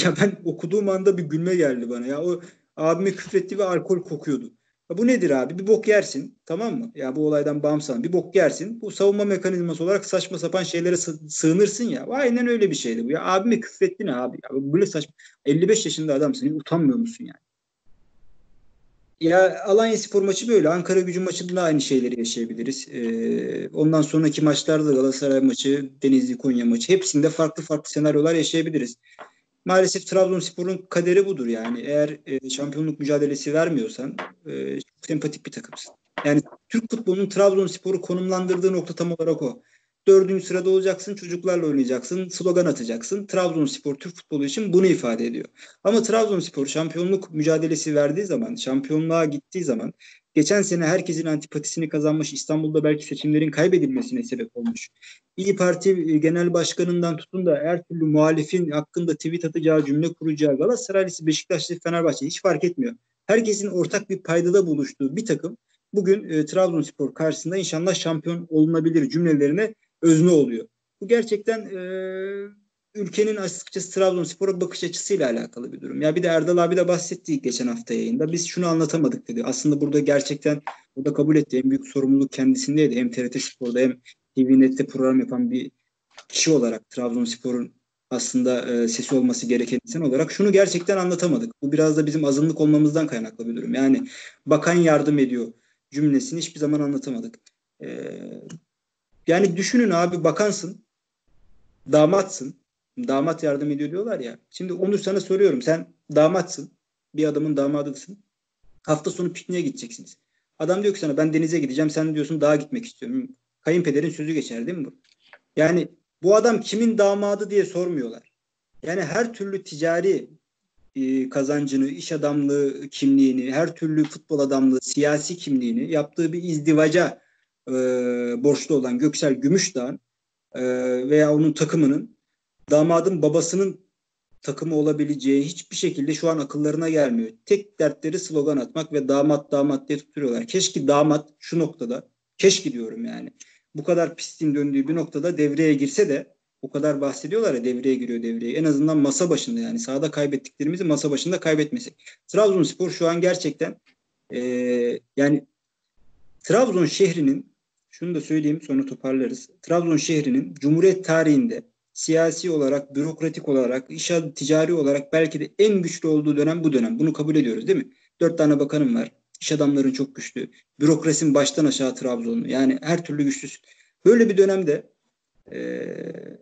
S2: ya ben okuduğum anda bir gülme geldi bana. Ya o abime küfretti ve alkol kokuyordu. Bu nedir abi? Bir bok yersin. Tamam mı? Ya bu olaydan bağımsız. Bir bok yersin. Bu savunma mekanizması olarak saçma sapan şeylere sı- sığınırsın ya. Aynen öyle bir şeydi bu. Ya abime küfretti ne abi? Ya böyle saçma. 55 yaşında adamsın. Utanmıyor musun yani? Ya Alanya Spor maçı böyle. Ankara gücü maçında da aynı şeyleri yaşayabiliriz. Ee, ondan sonraki maçlarda Galatasaray maçı, Denizli Konya maçı hepsinde farklı farklı senaryolar yaşayabiliriz. Maalesef Trabzonspor'un kaderi budur yani. Eğer e, şampiyonluk mücadelesi vermiyorsan e, sempatik bir takımsın. Yani Türk futbolunun Trabzonspor'u konumlandırdığı nokta tam olarak o. Dördüncü sırada olacaksın, çocuklarla oynayacaksın, slogan atacaksın. Trabzonspor Türk futbolu için bunu ifade ediyor. Ama Trabzonspor şampiyonluk mücadelesi verdiği zaman, şampiyonluğa gittiği zaman geçen sene herkesin antipatisini kazanmış, İstanbul'da belki seçimlerin kaybedilmesine sebep olmuş. İyi Parti e, Genel Başkanı'ndan tutun da her türlü muhalifin hakkında tweet atacağı, cümle kuracağı Galatasaraylısı, Beşiktaşlı, Fenerbahçe hiç fark etmiyor. Herkesin ortak bir paydada buluştuğu bir takım bugün e, Trabzonspor karşısında inşallah şampiyon olunabilir cümlelerine özne oluyor. Bu gerçekten e, ülkenin açıkçası Trabzonspor'a bakış açısıyla alakalı bir durum. Ya bir de Erdal abi de bahsetti geçen hafta yayında. Biz şunu anlatamadık dedi. Aslında burada gerçekten o da kabul etti. En büyük sorumluluk kendisindeydi. Hem TRT Spor'da hem TVNet'te program yapan bir kişi olarak Trabzonspor'un aslında e, sesi olması gereken insan olarak şunu gerçekten anlatamadık. Bu biraz da bizim azınlık olmamızdan kaynaklı bir durum. Yani bakan yardım ediyor cümlesini hiçbir zaman anlatamadık. E, yani düşünün abi bakansın, damatsın, damat yardım ediyor diyorlar ya. Şimdi onu sana soruyorum. Sen damatsın, bir adamın damadısın. Hafta sonu pikniğe gideceksiniz. Adam diyor ki sana ben denize gideceğim. Sen diyorsun dağa gitmek istiyorum. Kayınpederin sözü geçer değil mi bu? Yani bu adam kimin damadı diye sormuyorlar. Yani her türlü ticari e, kazancını, iş adamlığı kimliğini, her türlü futbol adamlığı, siyasi kimliğini yaptığı bir izdivaca e, borçlu olan Göksel Gümüşdağ'ın e, veya onun takımının damadın babasının takımı olabileceği hiçbir şekilde şu an akıllarına gelmiyor. Tek dertleri slogan atmak ve damat damat diye tutuyorlar. Keşke damat şu noktada, keşke diyorum yani, bu kadar pisliğin döndüğü bir noktada devreye girse de o kadar bahsediyorlar ya devreye giriyor devreye. En azından masa başında yani sahada kaybettiklerimizi masa başında kaybetmesek. Trabzonspor şu an gerçekten e, yani Trabzon şehrinin şunu da söyleyeyim sonra toparlarız. Trabzon şehrinin Cumhuriyet tarihinde siyasi olarak, bürokratik olarak, iş ticari olarak belki de en güçlü olduğu dönem bu dönem. Bunu kabul ediyoruz değil mi? Dört tane bakanım var. İş adamların çok güçlü. Bürokrasinin baştan aşağı Trabzonlu. Yani her türlü güçlüsün. Böyle bir dönemde ee,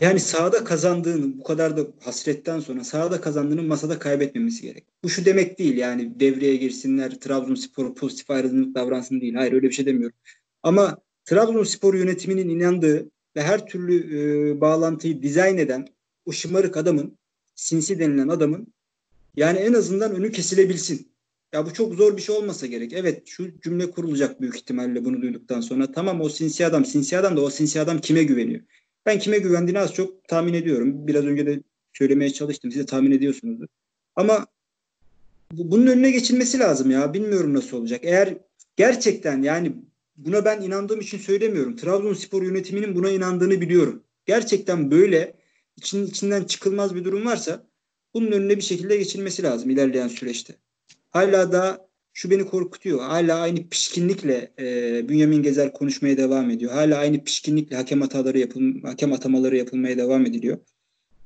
S2: yani sahada kazandığını bu kadar da hasretten sonra sahada kazandığını masada kaybetmemesi gerek. Bu şu demek değil yani devreye girsinler Trabzonspor pozitif ayrılımlık davransın değil. Hayır öyle bir şey demiyorum. Ama Trabzonspor yönetiminin inandığı ve her türlü e, bağlantıyı dizayn eden o şımarık adamın sinsi denilen adamın yani en azından önü kesilebilsin. Ya bu çok zor bir şey olmasa gerek. Evet şu cümle kurulacak büyük ihtimalle bunu duyduktan sonra. Tamam o sinsi adam sinsi adam da o sinsi adam kime güveniyor? Ben kime güvendiğini az çok tahmin ediyorum. Biraz önce de söylemeye çalıştım. Siz de tahmin ediyorsunuzdur. Ama bunun önüne geçilmesi lazım ya. Bilmiyorum nasıl olacak. Eğer gerçekten yani buna ben inandığım için söylemiyorum. Trabzonspor yönetiminin buna inandığını biliyorum. Gerçekten böyle için, içinden çıkılmaz bir durum varsa bunun önüne bir şekilde geçilmesi lazım ilerleyen süreçte. Hala da şu beni korkutuyor. Hala aynı pişkinlikle e, Bünyamin Gezer konuşmaya devam ediyor. Hala aynı pişkinlikle hakem hataları yapıl hakem atamaları yapılmaya devam ediliyor.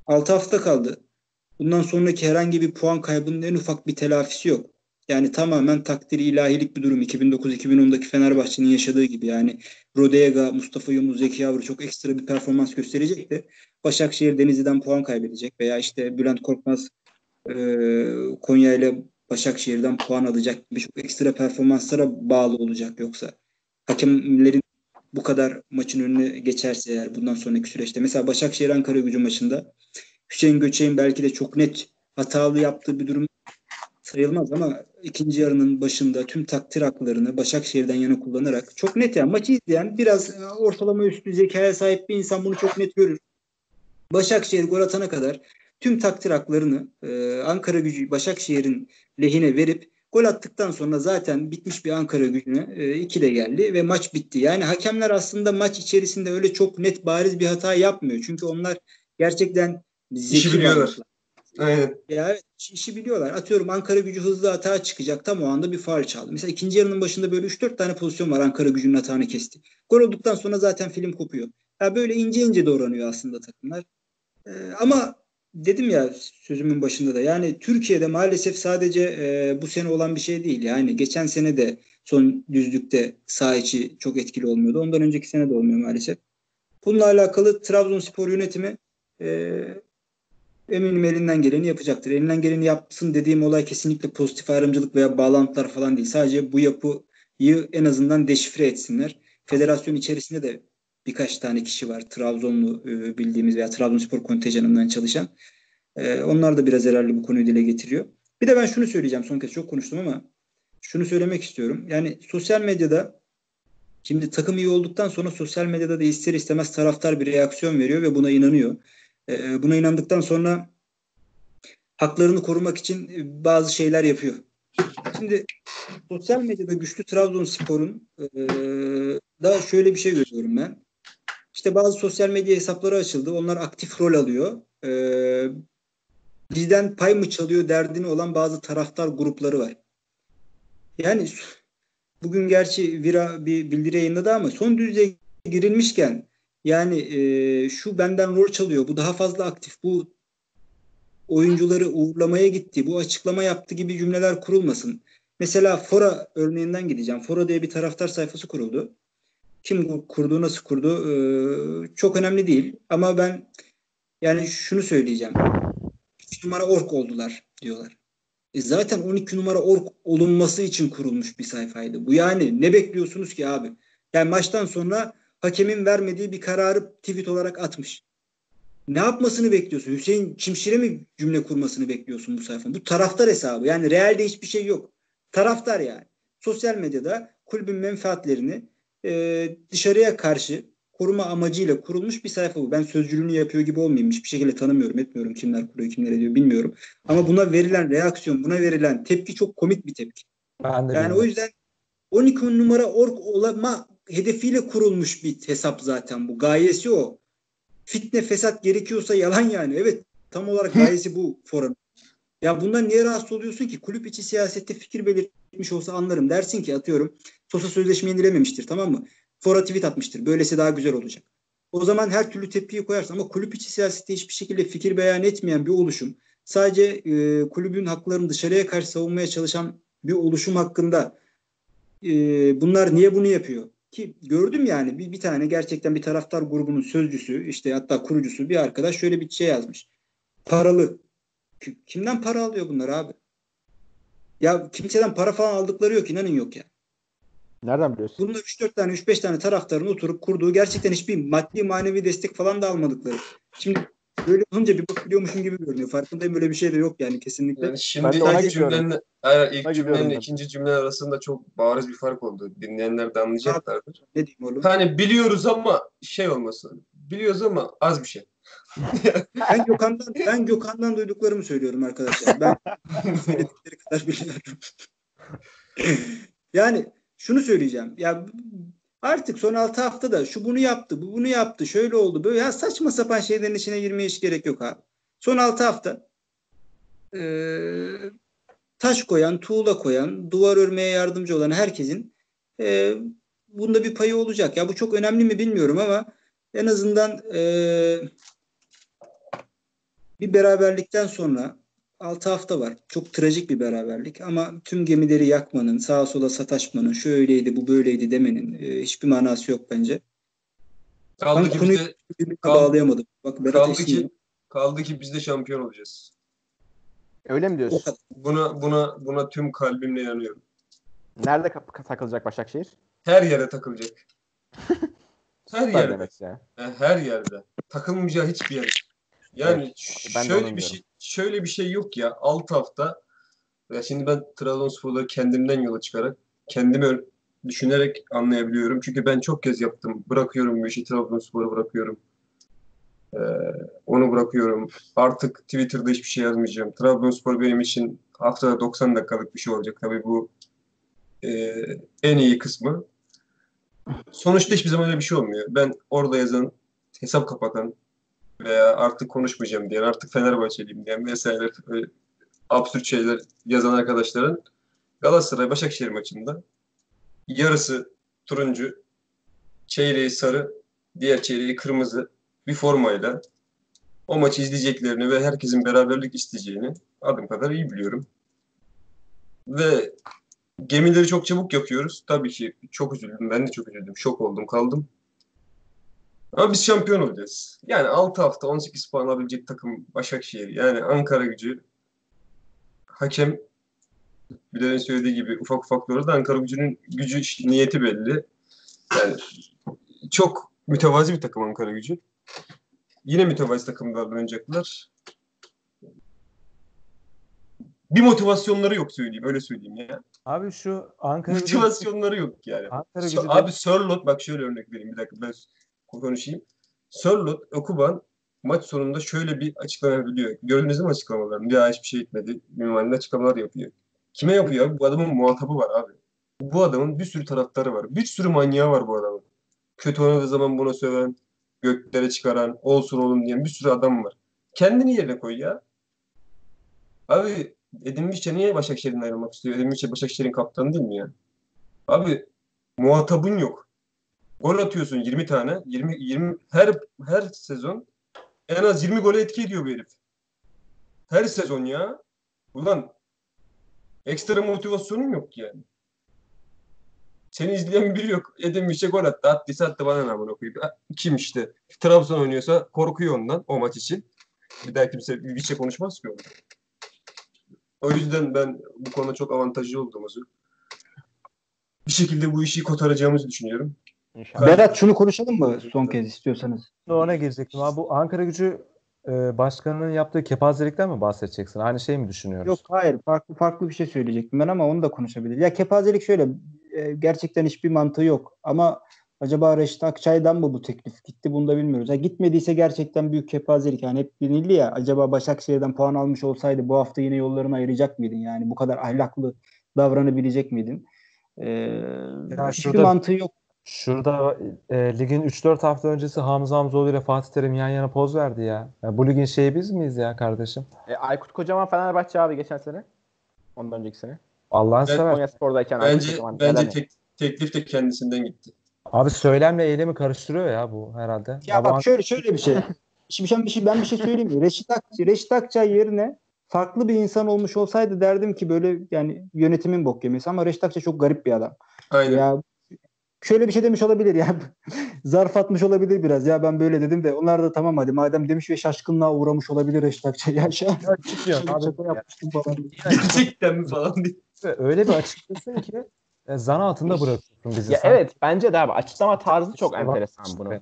S2: 6 hafta kaldı. Bundan sonraki herhangi bir puan kaybının en ufak bir telafisi yok. Yani tamamen takdiri ilahilik bir durum. 2009-2010'daki Fenerbahçe'nin yaşadığı gibi yani Rodega, Mustafa Yunus, Zeki Yavru çok ekstra bir performans gösterecek de Başakşehir Denizli'den puan kaybedecek veya işte Bülent Korkmaz e, Konya ile Başakşehir'den puan alacak gibi çok ekstra performanslara bağlı olacak yoksa. Hakemlerin bu kadar maçın önüne geçerse eğer bundan sonraki süreçte. Mesela Başakşehir Ankara gücü maçında Hüseyin Göçek'in belki de çok net hatalı yaptığı bir durum sayılmaz ama ikinci yarının başında tüm takdir haklarını Başakşehir'den yana kullanarak çok net yani maçı izleyen biraz ortalama üstü zekaya sahip bir insan bunu çok net görür. Başakşehir gol atana kadar tüm takdir haklarını e, Ankara gücü Başakşehir'in lehine verip gol attıktan sonra zaten bitmiş bir Ankara gücüne e, iki de geldi ve maç bitti. Yani hakemler aslında maç içerisinde öyle çok net bariz bir hata yapmıyor. Çünkü onlar gerçekten
S3: zeki biliyorlar.
S2: Aynen. Ya işi biliyorlar. Atıyorum Ankara gücü hızlı hata çıkacak. Tam o anda bir faal çaldı. Mesela ikinci yarının başında böyle 3-4 tane pozisyon var Ankara gücünün hatanı kesti. Gol olduktan sonra zaten film kopuyor. Ya böyle ince ince doğranıyor aslında takımlar. Ee, ama dedim ya sözümün başında da yani Türkiye'de maalesef sadece e, bu sene olan bir şey değil. Yani geçen sene de son düzlükte sağ içi çok etkili olmuyordu. Ondan önceki sene de olmuyor maalesef. Bununla alakalı Trabzonspor yönetimi e, eminim elinden geleni yapacaktır. Elinden geleni yapsın dediğim olay kesinlikle pozitif ayrımcılık veya bağlantılar falan değil. Sadece bu yapıyı en azından deşifre etsinler. Federasyon içerisinde de birkaç tane kişi var. Trabzonlu e, bildiğimiz veya Trabzonspor kontenjanından çalışan. E, onlar da biraz herhalde bu konuyu dile getiriyor. Bir de ben şunu söyleyeceğim. Son kez çok konuştum ama şunu söylemek istiyorum. Yani sosyal medyada şimdi takım iyi olduktan sonra sosyal medyada da ister istemez taraftar bir reaksiyon veriyor ve buna inanıyor. E, buna inandıktan sonra haklarını korumak için bazı şeyler yapıyor. Şimdi sosyal medyada güçlü Trabzonspor'un e, da şöyle bir şey görüyorum ben. İşte bazı sosyal medya hesapları açıldı. Onlar aktif rol alıyor. Ee, bizden pay mı çalıyor derdini olan bazı taraftar grupları var. Yani bugün gerçi Vira bir bildiri yayınladı ama son düzeye girilmişken yani e, şu benden rol çalıyor, bu daha fazla aktif, bu oyuncuları uğurlamaya gitti, bu açıklama yaptı gibi cümleler kurulmasın. Mesela Fora örneğinden gideceğim. Fora diye bir taraftar sayfası kuruldu. Kim kurdu, nasıl kurdu e, çok önemli değil. Ama ben yani şunu söyleyeceğim. 2 numara ork oldular diyorlar. E zaten 12 numara ork olunması için kurulmuş bir sayfaydı. Bu yani ne bekliyorsunuz ki abi? Yani maçtan sonra hakemin vermediği bir kararı tweet olarak atmış. Ne yapmasını bekliyorsun? Hüseyin Çimşir'e mi cümle kurmasını bekliyorsun bu sayfanın? Bu taraftar hesabı. Yani realde hiçbir şey yok. Taraftar yani. Sosyal medyada kulübün menfaatlerini e, dışarıya karşı koruma amacıyla kurulmuş bir sayfa bu. Ben sözcülüğünü yapıyor gibi olmayayım. Hiçbir şekilde tanımıyorum, etmiyorum. Kimler kuruyor, kimler ediyor bilmiyorum. Ama buna verilen reaksiyon, buna verilen tepki çok komik bir tepki. Ben de yani bilmiyorum. o yüzden 12 numara ork olma hedefiyle kurulmuş bir hesap zaten bu. Gayesi o. Fitne fesat gerekiyorsa yalan yani. Evet tam olarak gayesi bu forum. Ya bundan niye rahatsız oluyorsun ki? Kulüp içi siyasette fikir belirtmiş olsa anlarım. Dersin ki atıyorum Sosa sözleşme yenilememiştir tamam mı? Fora tweet atmıştır. Böylesi daha güzel olacak. O zaman her türlü tepkiyi koyarsın ama kulüp içi siyasette hiçbir şekilde fikir beyan etmeyen bir oluşum sadece e, kulübün haklarını dışarıya karşı savunmaya çalışan bir oluşum hakkında e, bunlar niye bunu yapıyor? Ki gördüm yani bir, bir tane gerçekten bir taraftar grubunun sözcüsü işte hatta kurucusu bir arkadaş şöyle bir şey yazmış. Paralı. Kimden para alıyor bunlar abi? Ya kimseden para falan aldıkları yok inanın yok ya.
S4: Nereden biliyorsun?
S2: Bunda 3-4 tane 3-5 tane taraftarın oturup kurduğu gerçekten hiçbir maddi manevi destek falan da almadıkları. Şimdi böyle olunca bir bak biliyormuşum gibi görünüyor. Farkındayım böyle bir şey de yok yani kesinlikle. Yani
S3: şimdi ilk cümlenin, hayır, ilk cümlenin ikinci cümle arasında çok bariz bir fark oldu. Dinleyenler de anlayacaklardır.
S2: Ne diyeyim oğlum?
S3: Hani biliyoruz ama şey olmasın. Biliyoruz ama az bir şey. *laughs*
S2: ben Gökhan'dan ben Gökhan'dan duyduklarımı söylüyorum arkadaşlar. Ben *laughs* söyledikleri kadar biliyorum. *laughs* yani şunu söyleyeceğim. Ya artık son 6 haftada şu bunu yaptı, bu bunu yaptı, şöyle oldu, böyle ya saçma sapan şeylerin içine girmeye hiç gerek yok abi. Son 6 hafta e, taş koyan, tuğla koyan, duvar örmeye yardımcı olan herkesin e, bunda bir payı olacak. Ya bu çok önemli mi bilmiyorum ama en azından e, bir beraberlikten sonra 6 hafta var. Çok trajik bir beraberlik ama tüm gemileri yakmanın, sağa sola sataşmanın, şöyleydi, bu böyleydi demenin e, hiçbir manası yok bence.
S3: Kaldı
S2: ben
S3: ki
S2: konuyu
S3: bizde,
S2: kaldı, bağlayamadım. Bak Berat
S3: kaldı ki, kaldı ki biz de şampiyon olacağız.
S4: Öyle mi diyorsun?
S3: Buna buna buna tüm kalbimle inanıyorum.
S4: Nerede takılacak Başakşehir?
S3: Her yere takılacak. *laughs* her yerde.
S4: demek ya.
S3: Her yerde. Takılmayacağı hiçbir yer. Yani
S4: Evet,
S3: şöyle bir şey şöyle bir şey yok ya. Alt hafta ya şimdi ben Trabzonspor'ları kendimden yola çıkarak kendimi düşünerek anlayabiliyorum. Çünkü ben çok kez yaptım. Bırakıyorum bu işi Trabzonspor'u bırakıyorum. Ee, onu bırakıyorum. Artık Twitter'da hiçbir şey yazmayacağım. Trabzonspor benim için haftada 90 dakikalık bir şey olacak. Tabii bu e, en iyi kısmı. Sonuçta hiçbir zaman öyle bir şey olmuyor. Ben orada yazan, hesap kapatan veya artık konuşmayacağım diyen, artık Fenerbahçeliyim diyen vesaire öyle absürt şeyler yazan arkadaşların Galatasaray Başakşehir maçında yarısı turuncu, çeyreği sarı, diğer çeyreği kırmızı bir formayla o maçı izleyeceklerini ve herkesin beraberlik isteyeceğini adım kadar iyi biliyorum. Ve gemileri çok çabuk yakıyoruz. Tabii ki çok üzüldüm. Ben de çok üzüldüm. Şok oldum, kaldım. Ama biz şampiyon olacağız. Yani 6 hafta 18 puan alabilecek takım Başakşehir. Yani Ankara gücü hakem Bilal'in söylediği gibi ufak ufak doğru da Ankara gücünün gücü niyeti belli. Yani çok mütevazi bir takım Ankara gücü. Yine mütevazi takımlardan oynayacaklar. Bir motivasyonları yok söyleyeyim. Öyle söyleyeyim ya.
S1: Abi şu Ankara gücü,
S3: Motivasyonları yok yani.
S1: Ankara gücü
S3: abi Sörlot bak şöyle örnek vereyim bir dakika ben konuşayım. Sörlot Okuban maç sonunda şöyle bir açıklama yapıyor. Gördünüz mü açıklamalarını? Daha hiçbir şey etmedi. Minvalinde açıklamalar yapıyor. Kime yapıyor? Bu adamın muhatabı var abi. Bu adamın bir sürü taraftarı var. Bir sürü manyağı var bu adamın. Kötü oynadığı zaman buna söven, göklere çıkaran, olsun oğlum diyen bir sürü adam var. Kendini yerine koy ya. Abi Edin Viçe niye Başakşehir'den ayrılmak istiyor? Edin Viçe Başakşehir'in kaptanı değil mi ya? Abi muhatabın yok. Gol atıyorsun 20 tane. 20 20 her her sezon en az 20 gole etki ediyor bu herif. Her sezon ya. Ulan ekstra motivasyonun yok yani. Seni izleyen biri yok. Edin bir şey gol attı. Attıysa attı bana ne amına koyayım. Kim işte? Trabzon oynuyorsa korkuyor ondan o maç için. Bir daha kimse bir şey konuşmaz ki ondan. O yüzden ben bu konuda çok avantajlı olduğumuzu bir şekilde bu işi kotaracağımızı düşünüyorum.
S4: İnşallah.
S5: Berat şunu konuşalım mı son kez istiyorsanız?
S1: ona girecektim abi. Bu Ankara gücü e, başkanının yaptığı kepazelikten mi bahsedeceksin? Aynı şey mi düşünüyoruz?
S5: Yok hayır farklı farklı bir şey söyleyecektim ben ama onu da konuşabilir. Ya kepazelik şöyle e, gerçekten hiçbir mantığı yok ama acaba Reşit Akçay'dan mı bu teklif gitti bunu da bilmiyoruz. Ya gitmediyse gerçekten büyük kepazelik yani hep denildi ya acaba Başakşehir'den puan almış olsaydı bu hafta yine yollarını ayıracak mıydın yani bu kadar ahlaklı davranabilecek miydin? Ee, hiçbir
S1: şurada-
S5: mantığı yok.
S1: Şurada e, ligin 3-4 hafta öncesi Hamza Hamzoğlu ile Fatih Terim yan yana poz verdi ya. ya. Bu ligin şeyi biz miyiz ya kardeşim?
S4: E, Aykut Kocaman Fenerbahçe abi geçen sene. Ondan önceki sene.
S1: Allah'ını
S3: Ben-
S1: sever.
S4: Konya Spor'dayken
S3: Bence
S4: Kocaman.
S3: bence tek, teklif de kendisinden gitti.
S1: Abi söylemle eylemi karıştırıyor ya bu herhalde.
S2: Ya
S1: Abi
S2: bak şöyle şöyle bir şey. *laughs* Şimdi ben bir şey ben bir şey söyleyeyim mi? Reşit Akçay, Reşit Akçay yerine farklı bir insan olmuş olsaydı derdim ki böyle yani yönetimin bok yemesi ama Reşit Akçay çok garip bir adam.
S3: Aynen.
S2: Ya şöyle bir şey demiş olabilir ya. *laughs* Zarf atmış olabilir biraz. Ya ben böyle dedim de onlar da tamam hadi madem demiş ve şaşkınlığa uğramış olabilir Reşit Akçay. Ya
S1: Çıkıyor *laughs* abi.
S2: şaka yapmıştım falan.
S3: Gerçekten mi falan diye.
S1: Öyle bir açıklasın ki e, zan altında bırakıyorsun bizi.
S4: Ya
S1: Sen-
S4: evet bence de abi açıklama tarzı çok enteresan bunun.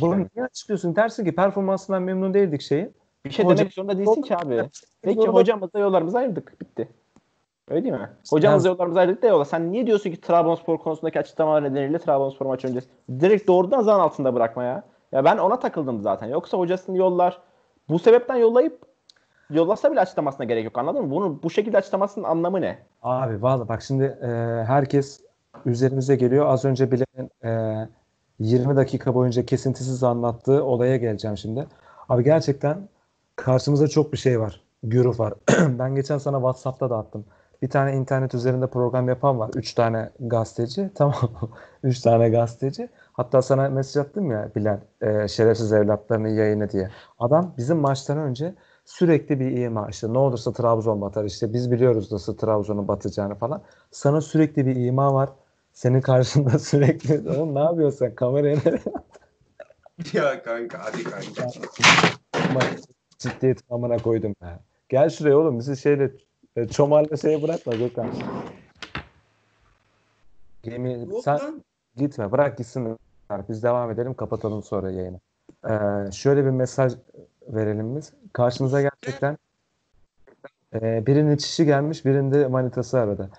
S1: Bunu niye açıklıyorsun? Dersin ki performansından memnun değildik şeyi.
S4: Bir şey
S1: Hoca-
S4: demek zorunda değilsin ki abi. Peki hocamızla yollarımızı ayırdık. Bitti. Öyle değil mi? Hocamızla yollarımızı ayırdık da yola. Sen niye diyorsun ki Trabzonspor konusundaki açıklamalar nedeniyle Trabzonspor maç öncesi? Direkt doğrudan zan altında bırakma ya. Ya ben ona takıldım zaten. Yoksa hocasını yollar. Bu sebepten yollayıp yollasa bile açıklamasına gerek yok anladın mı? Bunu bu şekilde açıklamasının anlamı ne?
S1: Abi vallahi bak şimdi e, herkes üzerimize geliyor. Az önce Bilal'in e, 20 dakika boyunca kesintisiz anlattığı olaya geleceğim şimdi. Abi gerçekten karşımızda çok bir şey var. Güruh var. *clears throat* ben geçen sana WhatsApp'ta da attım. Bir tane internet üzerinde program yapan var. Üç tane gazeteci. *laughs* Tamam? Üç tane gazeteci. Hatta sana mesaj attım ya Bilal. e, şerefsiz evlatlarının yayını diye. Adam bizim maçtan önce sürekli bir ima işte ne olursa Trabzon batar işte biz biliyoruz nasıl Trabzon'un batacağını falan. Sana sürekli bir ima var. Senin karşında *laughs* sürekli oğlum ne yapıyorsun sen kameraya nereye *laughs*
S3: Ya kanka hadi kanka.
S1: Ciddiyet amına koydum ya. Gel şuraya oğlum bizi şeyle e, çomarla şeye bırakma Gökhan. Gemi sen gitme bırak gitsin. Biz devam edelim kapatalım sonra yayını. Ee, şöyle bir mesaj verelim biz. Karşımıza gerçekten e, birinin çişi gelmiş birinde manitası aradı.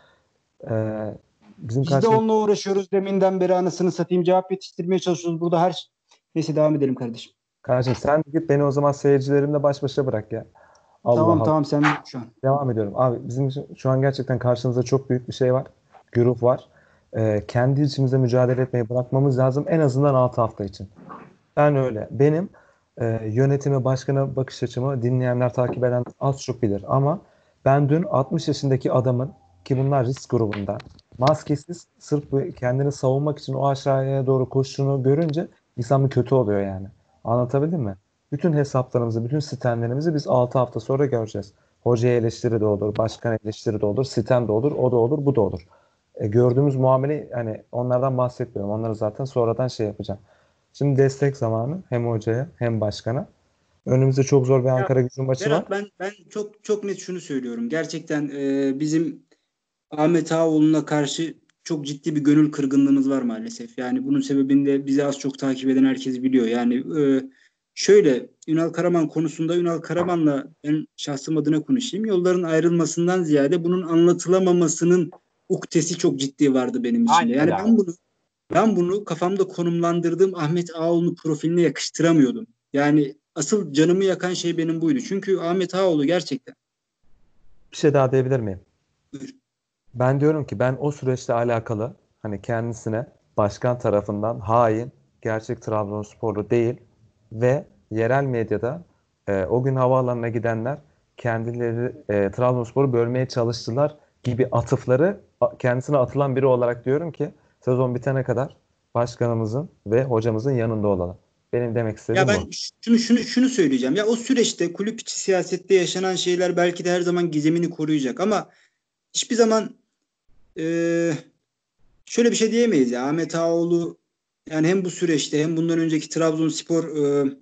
S1: Ee, bizim
S2: Biz de
S1: karşımızda
S2: onunla uğraşıyoruz deminden beri anasını satayım cevap yetiştirmeye çalışıyoruz. Burada her neyse devam edelim kardeşim.
S1: Kardeşim sen git beni o zaman seyircilerimle baş başa bırak ya. Allah
S2: tamam
S1: Allah.
S2: tamam sen şu an.
S1: Devam ediyorum. Abi bizim için şu an gerçekten karşımızda çok büyük bir şey var. Güruh var. Ee, kendi içimizde mücadele etmeyi bırakmamız lazım. En azından 6 hafta için. Ben öyle. Benim e, yönetimi, başkana bakış açımı dinleyenler, takip eden az çok bilir. Ama ben dün 60 yaşındaki adamın ki bunlar risk grubunda maskesiz sırf kendini savunmak için o aşağıya doğru koştuğunu görünce insan bir kötü oluyor yani. Anlatabildim mi? Bütün hesaplarımızı, bütün sistemlerimizi biz 6 hafta sonra göreceğiz. Hocaya eleştiri de olur, başkan eleştiri de olur, sistem de olur, o da olur, bu da olur. E, gördüğümüz muamele hani onlardan bahsetmiyorum. Onları zaten sonradan şey yapacağım. Şimdi destek zamanı hem hocaya hem başkana. Önümüzde çok zor bir Ankara gücü maçı var.
S2: Berat ben ben çok çok net şunu söylüyorum. Gerçekten e, bizim Ahmet Ağaoğlu'na karşı çok ciddi bir gönül kırgınlığımız var maalesef. Yani bunun sebebini de bizi az çok takip eden herkes biliyor. Yani e, şöyle Ünal Karaman konusunda Ünal Karaman'la ben şahsım adına konuşayım. Yolların ayrılmasından ziyade bunun anlatılamamasının uktesi çok ciddi vardı benim.
S4: Aynen
S2: yani ben bunu ben bunu kafamda konumlandırdığım Ahmet Ağaoğlu'nun profiline yakıştıramıyordum. Yani asıl canımı yakan şey benim buydu. Çünkü Ahmet Ağaoğlu gerçekten
S1: Bir şey daha diyebilir miyim?
S2: Buyur.
S1: Ben diyorum ki ben o süreçle alakalı hani kendisine başkan tarafından hain, gerçek Trabzonsporlu değil ve yerel medyada e, o gün havaalanına gidenler kendileri e, Trabzonspor'u bölmeye çalıştılar gibi atıfları kendisine atılan biri olarak diyorum ki sezon bitene kadar başkanımızın ve hocamızın yanında olalım. Benim demek istediğim
S2: Ya
S1: bu.
S2: ben şunu şunu şunu söyleyeceğim. Ya o süreçte kulüp içi siyasette yaşanan şeyler belki de her zaman gizemini koruyacak ama hiçbir zaman eee, şöyle bir şey diyemeyiz ya. Ahmet Ağaoğlu yani hem bu süreçte hem bundan önceki Trabzonspor eee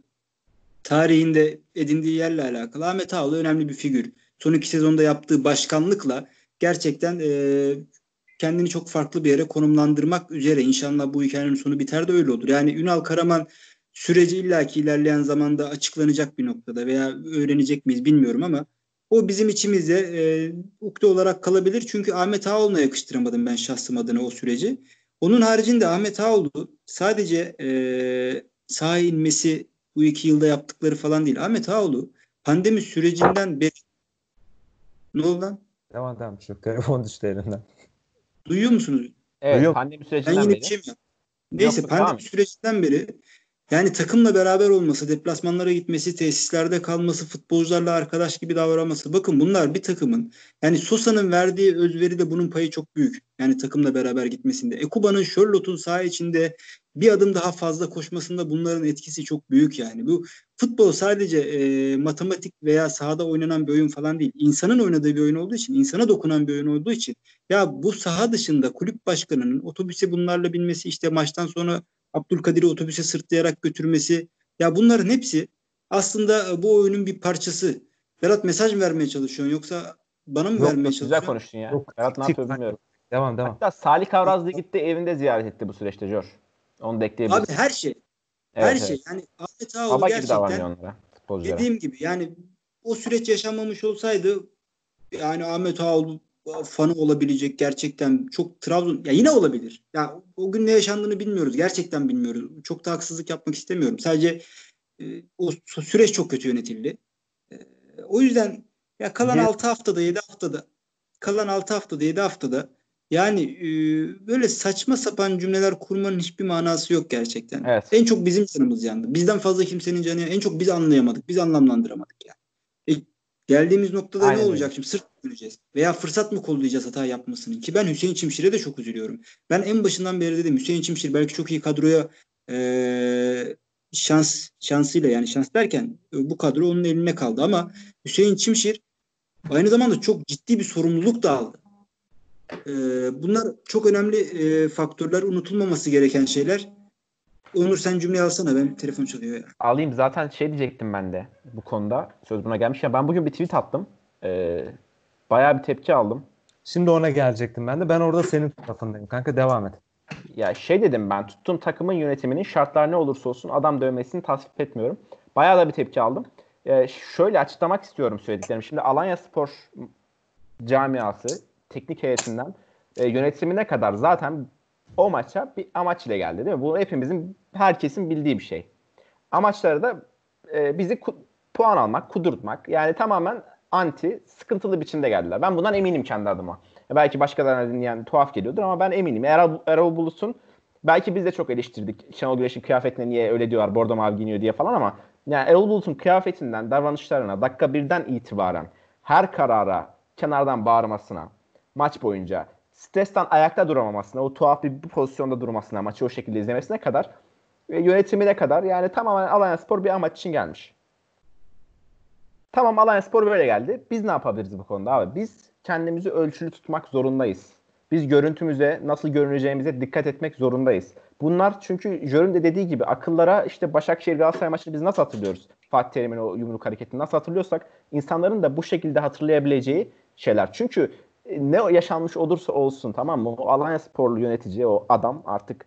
S2: tarihinde edindiği yerle alakalı Ahmet Ağaoğlu önemli bir figür. Son iki sezonda yaptığı başkanlıkla gerçekten eee, kendini çok farklı bir yere konumlandırmak üzere. İnşallah bu hikayenin sonu biter de öyle olur. Yani Ünal Karaman süreci illaki ilerleyen zamanda açıklanacak bir noktada veya öğrenecek miyiz bilmiyorum ama o bizim içimizde e, ukde olarak kalabilir. Çünkü Ahmet Ağaoğlu'na yakıştıramadım ben şahsım adına o süreci. Onun haricinde Ahmet Ağaoğlu sadece e, saha inmesi bu iki yılda yaptıkları falan değil. Ahmet Ağaoğlu pandemi sürecinden beri ne oldu lan?
S1: Devam devam. Şu telefon düştü elimden.
S2: Duyuyor musunuz?
S4: Evet
S1: Duyuyorum.
S4: pandemi
S2: Ben
S4: sürecinden
S2: yine
S4: beri.
S2: şey? Neyse
S4: Yok,
S2: pandemi
S4: tamam.
S2: sürecinden beri yani takımla beraber olması, deplasmanlara gitmesi, tesislerde kalması, futbolcularla arkadaş gibi davranması. Bakın bunlar bir takımın yani Sosa'nın verdiği özveri de bunun payı çok büyük. Yani takımla beraber gitmesinde. Ekuba'nın Charlotte'un saha içinde bir adım daha fazla koşmasında bunların etkisi çok büyük yani. Bu futbol sadece e, matematik veya sahada oynanan bir oyun falan değil. İnsanın oynadığı bir oyun olduğu için, insana dokunan bir oyun olduğu için ya bu saha dışında kulüp başkanının otobüse bunlarla binmesi işte maçtan sonra Abdülkadir'i otobüse sırtlayarak götürmesi ya bunların hepsi aslında bu oyunun bir parçası. Berat mesaj mı vermeye çalışıyorsun yoksa bana mı
S1: Yok,
S2: vermeye
S4: Çok güzel
S2: çalışıyorsun?
S4: konuştun ya.
S1: Yok,
S4: Berat ne yapıyor bilmiyorum.
S1: Devam devam.
S4: Hatta Salih Kavrazlı gitti evinde ziyaret etti bu süreçte Jor. Onu da ekleyebiliriz.
S2: Abi her şey,
S4: Evet,
S2: her
S4: evet.
S2: şey. Yani Ahmet Ağoğlu
S4: Baba gibi
S2: gerçekten.
S4: Futbolculara.
S2: Dediğim gibi yani o süreç yaşanmamış olsaydı yani Ahmet Ağoğlu fanı olabilecek gerçekten çok Trabzon ya yine olabilir. Ya o gün ne yaşandığını bilmiyoruz. Gerçekten bilmiyoruz. Çok da haksızlık yapmak istemiyorum. Sadece e, o sü- süreç çok kötü yönetildi. E, o yüzden ya kalan
S1: Ne-
S2: 6 haftada 7 haftada kalan 6 haftada 7 haftada yani e, böyle saçma sapan cümleler kurmanın hiçbir manası yok gerçekten.
S4: Evet.
S2: En çok bizim canımız yandı. Bizden fazla kimsenin canı en çok biz anlayamadık. Biz anlamlandıramadık yani. Geldiğimiz noktada
S1: Aynen
S2: ne
S1: öyle.
S2: olacak şimdi? Sırt mı döneceğiz? Veya fırsat mı kollayacağız hata yapmasını? Ki ben Hüseyin Çimşir'e de çok üzülüyorum. Ben en başından beri dedim Hüseyin Çimşir belki çok iyi kadroya e, şans şansıyla yani şans derken e, bu kadro onun eline kaldı ama Hüseyin Çimşir aynı zamanda çok ciddi bir sorumluluk da aldı. E, bunlar çok önemli e, faktörler, unutulmaması gereken şeyler. Onur sen cümleyi alsana ben telefon çalıyor ya.
S4: Alayım zaten şey diyecektim ben de bu konuda. Söz buna gelmiş. Ya ben bugün bir tweet attım. Ee, bayağı bir tepki aldım.
S1: Şimdi ona gelecektim ben de. Ben orada senin tarafındayım. Kanka devam et.
S4: Ya şey dedim ben tuttuğum takımın yönetiminin şartlar ne olursa olsun adam dövmesini tasvip etmiyorum. Bayağı da bir tepki aldım. Ee, şöyle açıklamak istiyorum söylediklerimi. Şimdi Alanya Spor camiası teknik heyetinden e, yönetimine kadar zaten o maça bir amaç ile geldi değil mi? Bu hepimizin herkesin bildiği bir şey. Amaçları da e, bizi ku- puan almak, kudurtmak. Yani tamamen anti, sıkıntılı biçimde geldiler. Ben bundan eminim kendi adıma. Belki başkalarına dinleyen tuhaf geliyordur ama ben eminim. Erol, Erol Bulut'un belki biz de çok eleştirdik. Şenol Güneş'in kıyafetine niye öyle diyorlar, bordo mavi giyiniyor diye falan ama yani Erol Bulut'un kıyafetinden, davranışlarına, dakika birden itibaren her karara kenardan bağırmasına, maç boyunca stresten ayakta duramamasına, o tuhaf bir pozisyonda durmasına, maçı o şekilde izlemesine kadar ve yönetimine kadar yani tamamen Alanya Spor bir amaç için gelmiş. Tamam Alanya Spor böyle geldi. Biz ne yapabiliriz bu konuda abi? Biz kendimizi ölçülü tutmak zorundayız. Biz görüntümüze, nasıl görüneceğimize dikkat etmek zorundayız. Bunlar çünkü Jörün de dediği gibi akıllara işte Başakşehir Galatasaray maçını biz nasıl hatırlıyoruz? Fatih Terim'in o yumruk hareketini nasıl hatırlıyorsak insanların da bu şekilde hatırlayabileceği şeyler. Çünkü ne yaşanmış olursa olsun tamam mı? O Alanya Sporlu yönetici o adam artık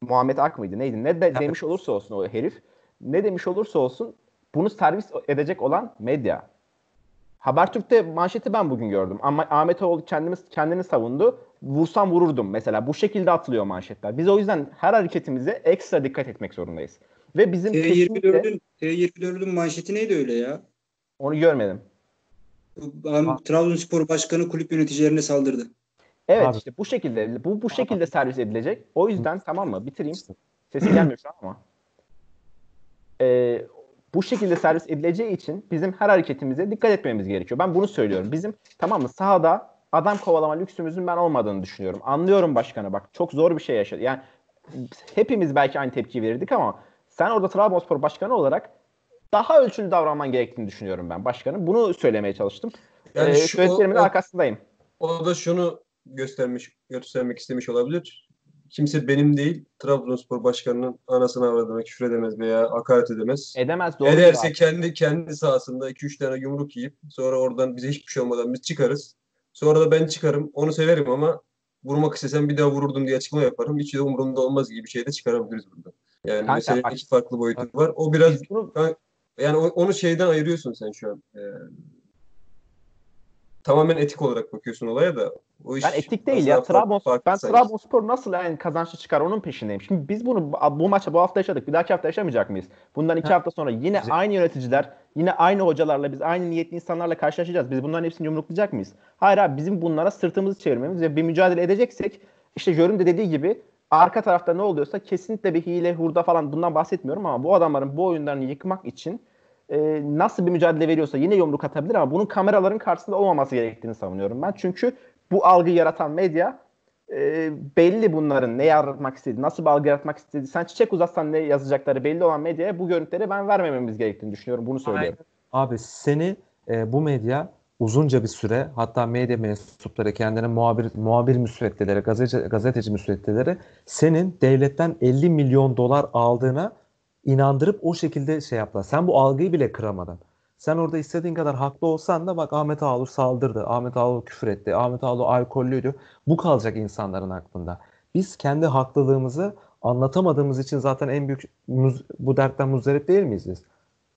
S4: Muhammed Ak mıydı neydi? Ne de demiş olursa olsun o herif. Ne demiş olursa olsun bunu servis edecek olan medya. Habertürk'te manşeti ben bugün gördüm. Ama Ahmet Oğul kendimiz kendini savundu. Vursam vururdum mesela. Bu şekilde atılıyor manşetler. Biz o yüzden her hareketimize ekstra dikkat etmek zorundayız. Ve bizim kesinlikle
S2: T24'ün T24'ün manşeti neydi öyle ya?
S4: onu görmedim.
S2: Trabzonspor Başkanı kulüp yöneticilerine saldırdı.
S4: Evet
S1: Abi.
S4: işte bu şekilde bu bu şekilde servis edilecek. O yüzden tamam mı? Bitireyim. Sesi gelmiyor şu an ama. Ee, bu şekilde servis edileceği için bizim her hareketimize dikkat etmemiz gerekiyor. Ben bunu söylüyorum. Bizim tamam mı sahada adam kovalama lüksümüzün ben olmadığını düşünüyorum. Anlıyorum başkanı bak çok zor bir şey yaşadı. Yani hepimiz belki aynı tepki verirdik ama sen orada Trabzonspor başkanı olarak daha ölçülü davranman gerektiğini düşünüyorum ben başkanım. Bunu söylemeye çalıştım.
S3: Yani
S4: ee,
S3: şu, o, o,
S4: arkasındayım.
S3: o da şunu göstermiş, göstermek istemiş olabilir. Kimse benim değil, Trabzonspor başkanının anasını avradına küfür edemez veya hakaret edemez.
S4: Edemez doğru.
S3: Ederse
S4: cevap.
S3: kendi kendi sahasında 2-3 tane yumruk yiyip sonra oradan bize hiçbir şey olmadan biz çıkarız. Sonra da ben çıkarım. Onu severim ama vurmak istesem bir daha vururdum diye açıklama yaparım. Hiç de umurumda olmaz gibi bir şey de çıkarabiliriz burada. Yani
S4: Kanka,
S3: meselenin
S4: bak-
S3: iki farklı boyutu var. O biraz
S4: Bunu-
S3: yani onu şeyden ayırıyorsun sen şu an. Ee, tamamen etik olarak bakıyorsun olaya da. O iş
S4: Ben etik değil ya. Trabzonspor, ben. Trabzonspor nasıl yani kazançlı çıkar onun peşindeyim. Şimdi biz bunu bu maça bu hafta yaşadık. Bir dahaki hafta yaşamayacak mıyız? Bundan iki
S1: Ha.
S4: hafta sonra yine
S1: Güzel.
S4: aynı yöneticiler, yine aynı hocalarla biz aynı niyetli insanlarla karşılaşacağız. Biz bunların hepsini yumruklayacak mıyız? Hayır abi bizim bunlara sırtımızı çevirmemiz ve bir mücadele edeceksek işte Jörün de dediği gibi arka tarafta ne oluyorsa kesinlikle bir hile, hurda falan bundan bahsetmiyorum ama bu adamların bu oyunlarını yıkmak için e, nasıl bir mücadele veriyorsa yine yumruk atabilir ama bunun kameraların karşısında olmaması gerektiğini savunuyorum ben. Çünkü bu algı yaratan medya e, belli bunların ne yaratmak istediği, nasıl bir algı yaratmak istediği. Sen çiçek uzatsan ne yazacakları belli olan medyaya bu görüntüleri ben vermememiz gerektiğini düşünüyorum. Bunu söylüyorum.
S1: Abi seni e, bu medya uzunca bir süre hatta medya mensupları kendine muhabir muhabir müsveddeleri, gazeteci, gazeteci müsveddeleri senin devletten 50 milyon dolar aldığına inandırıp o şekilde şey yaptılar. Sen bu algıyı bile kıramadın. Sen orada istediğin kadar haklı olsan da bak Ahmet Ağolur saldırdı. Ahmet Ağolur küfür etti. Ahmet Ağolur alkollüydü. Bu kalacak insanların aklında. Biz kendi haklılığımızı anlatamadığımız için zaten en büyük bu dertten muzdarip değil miyiz biz?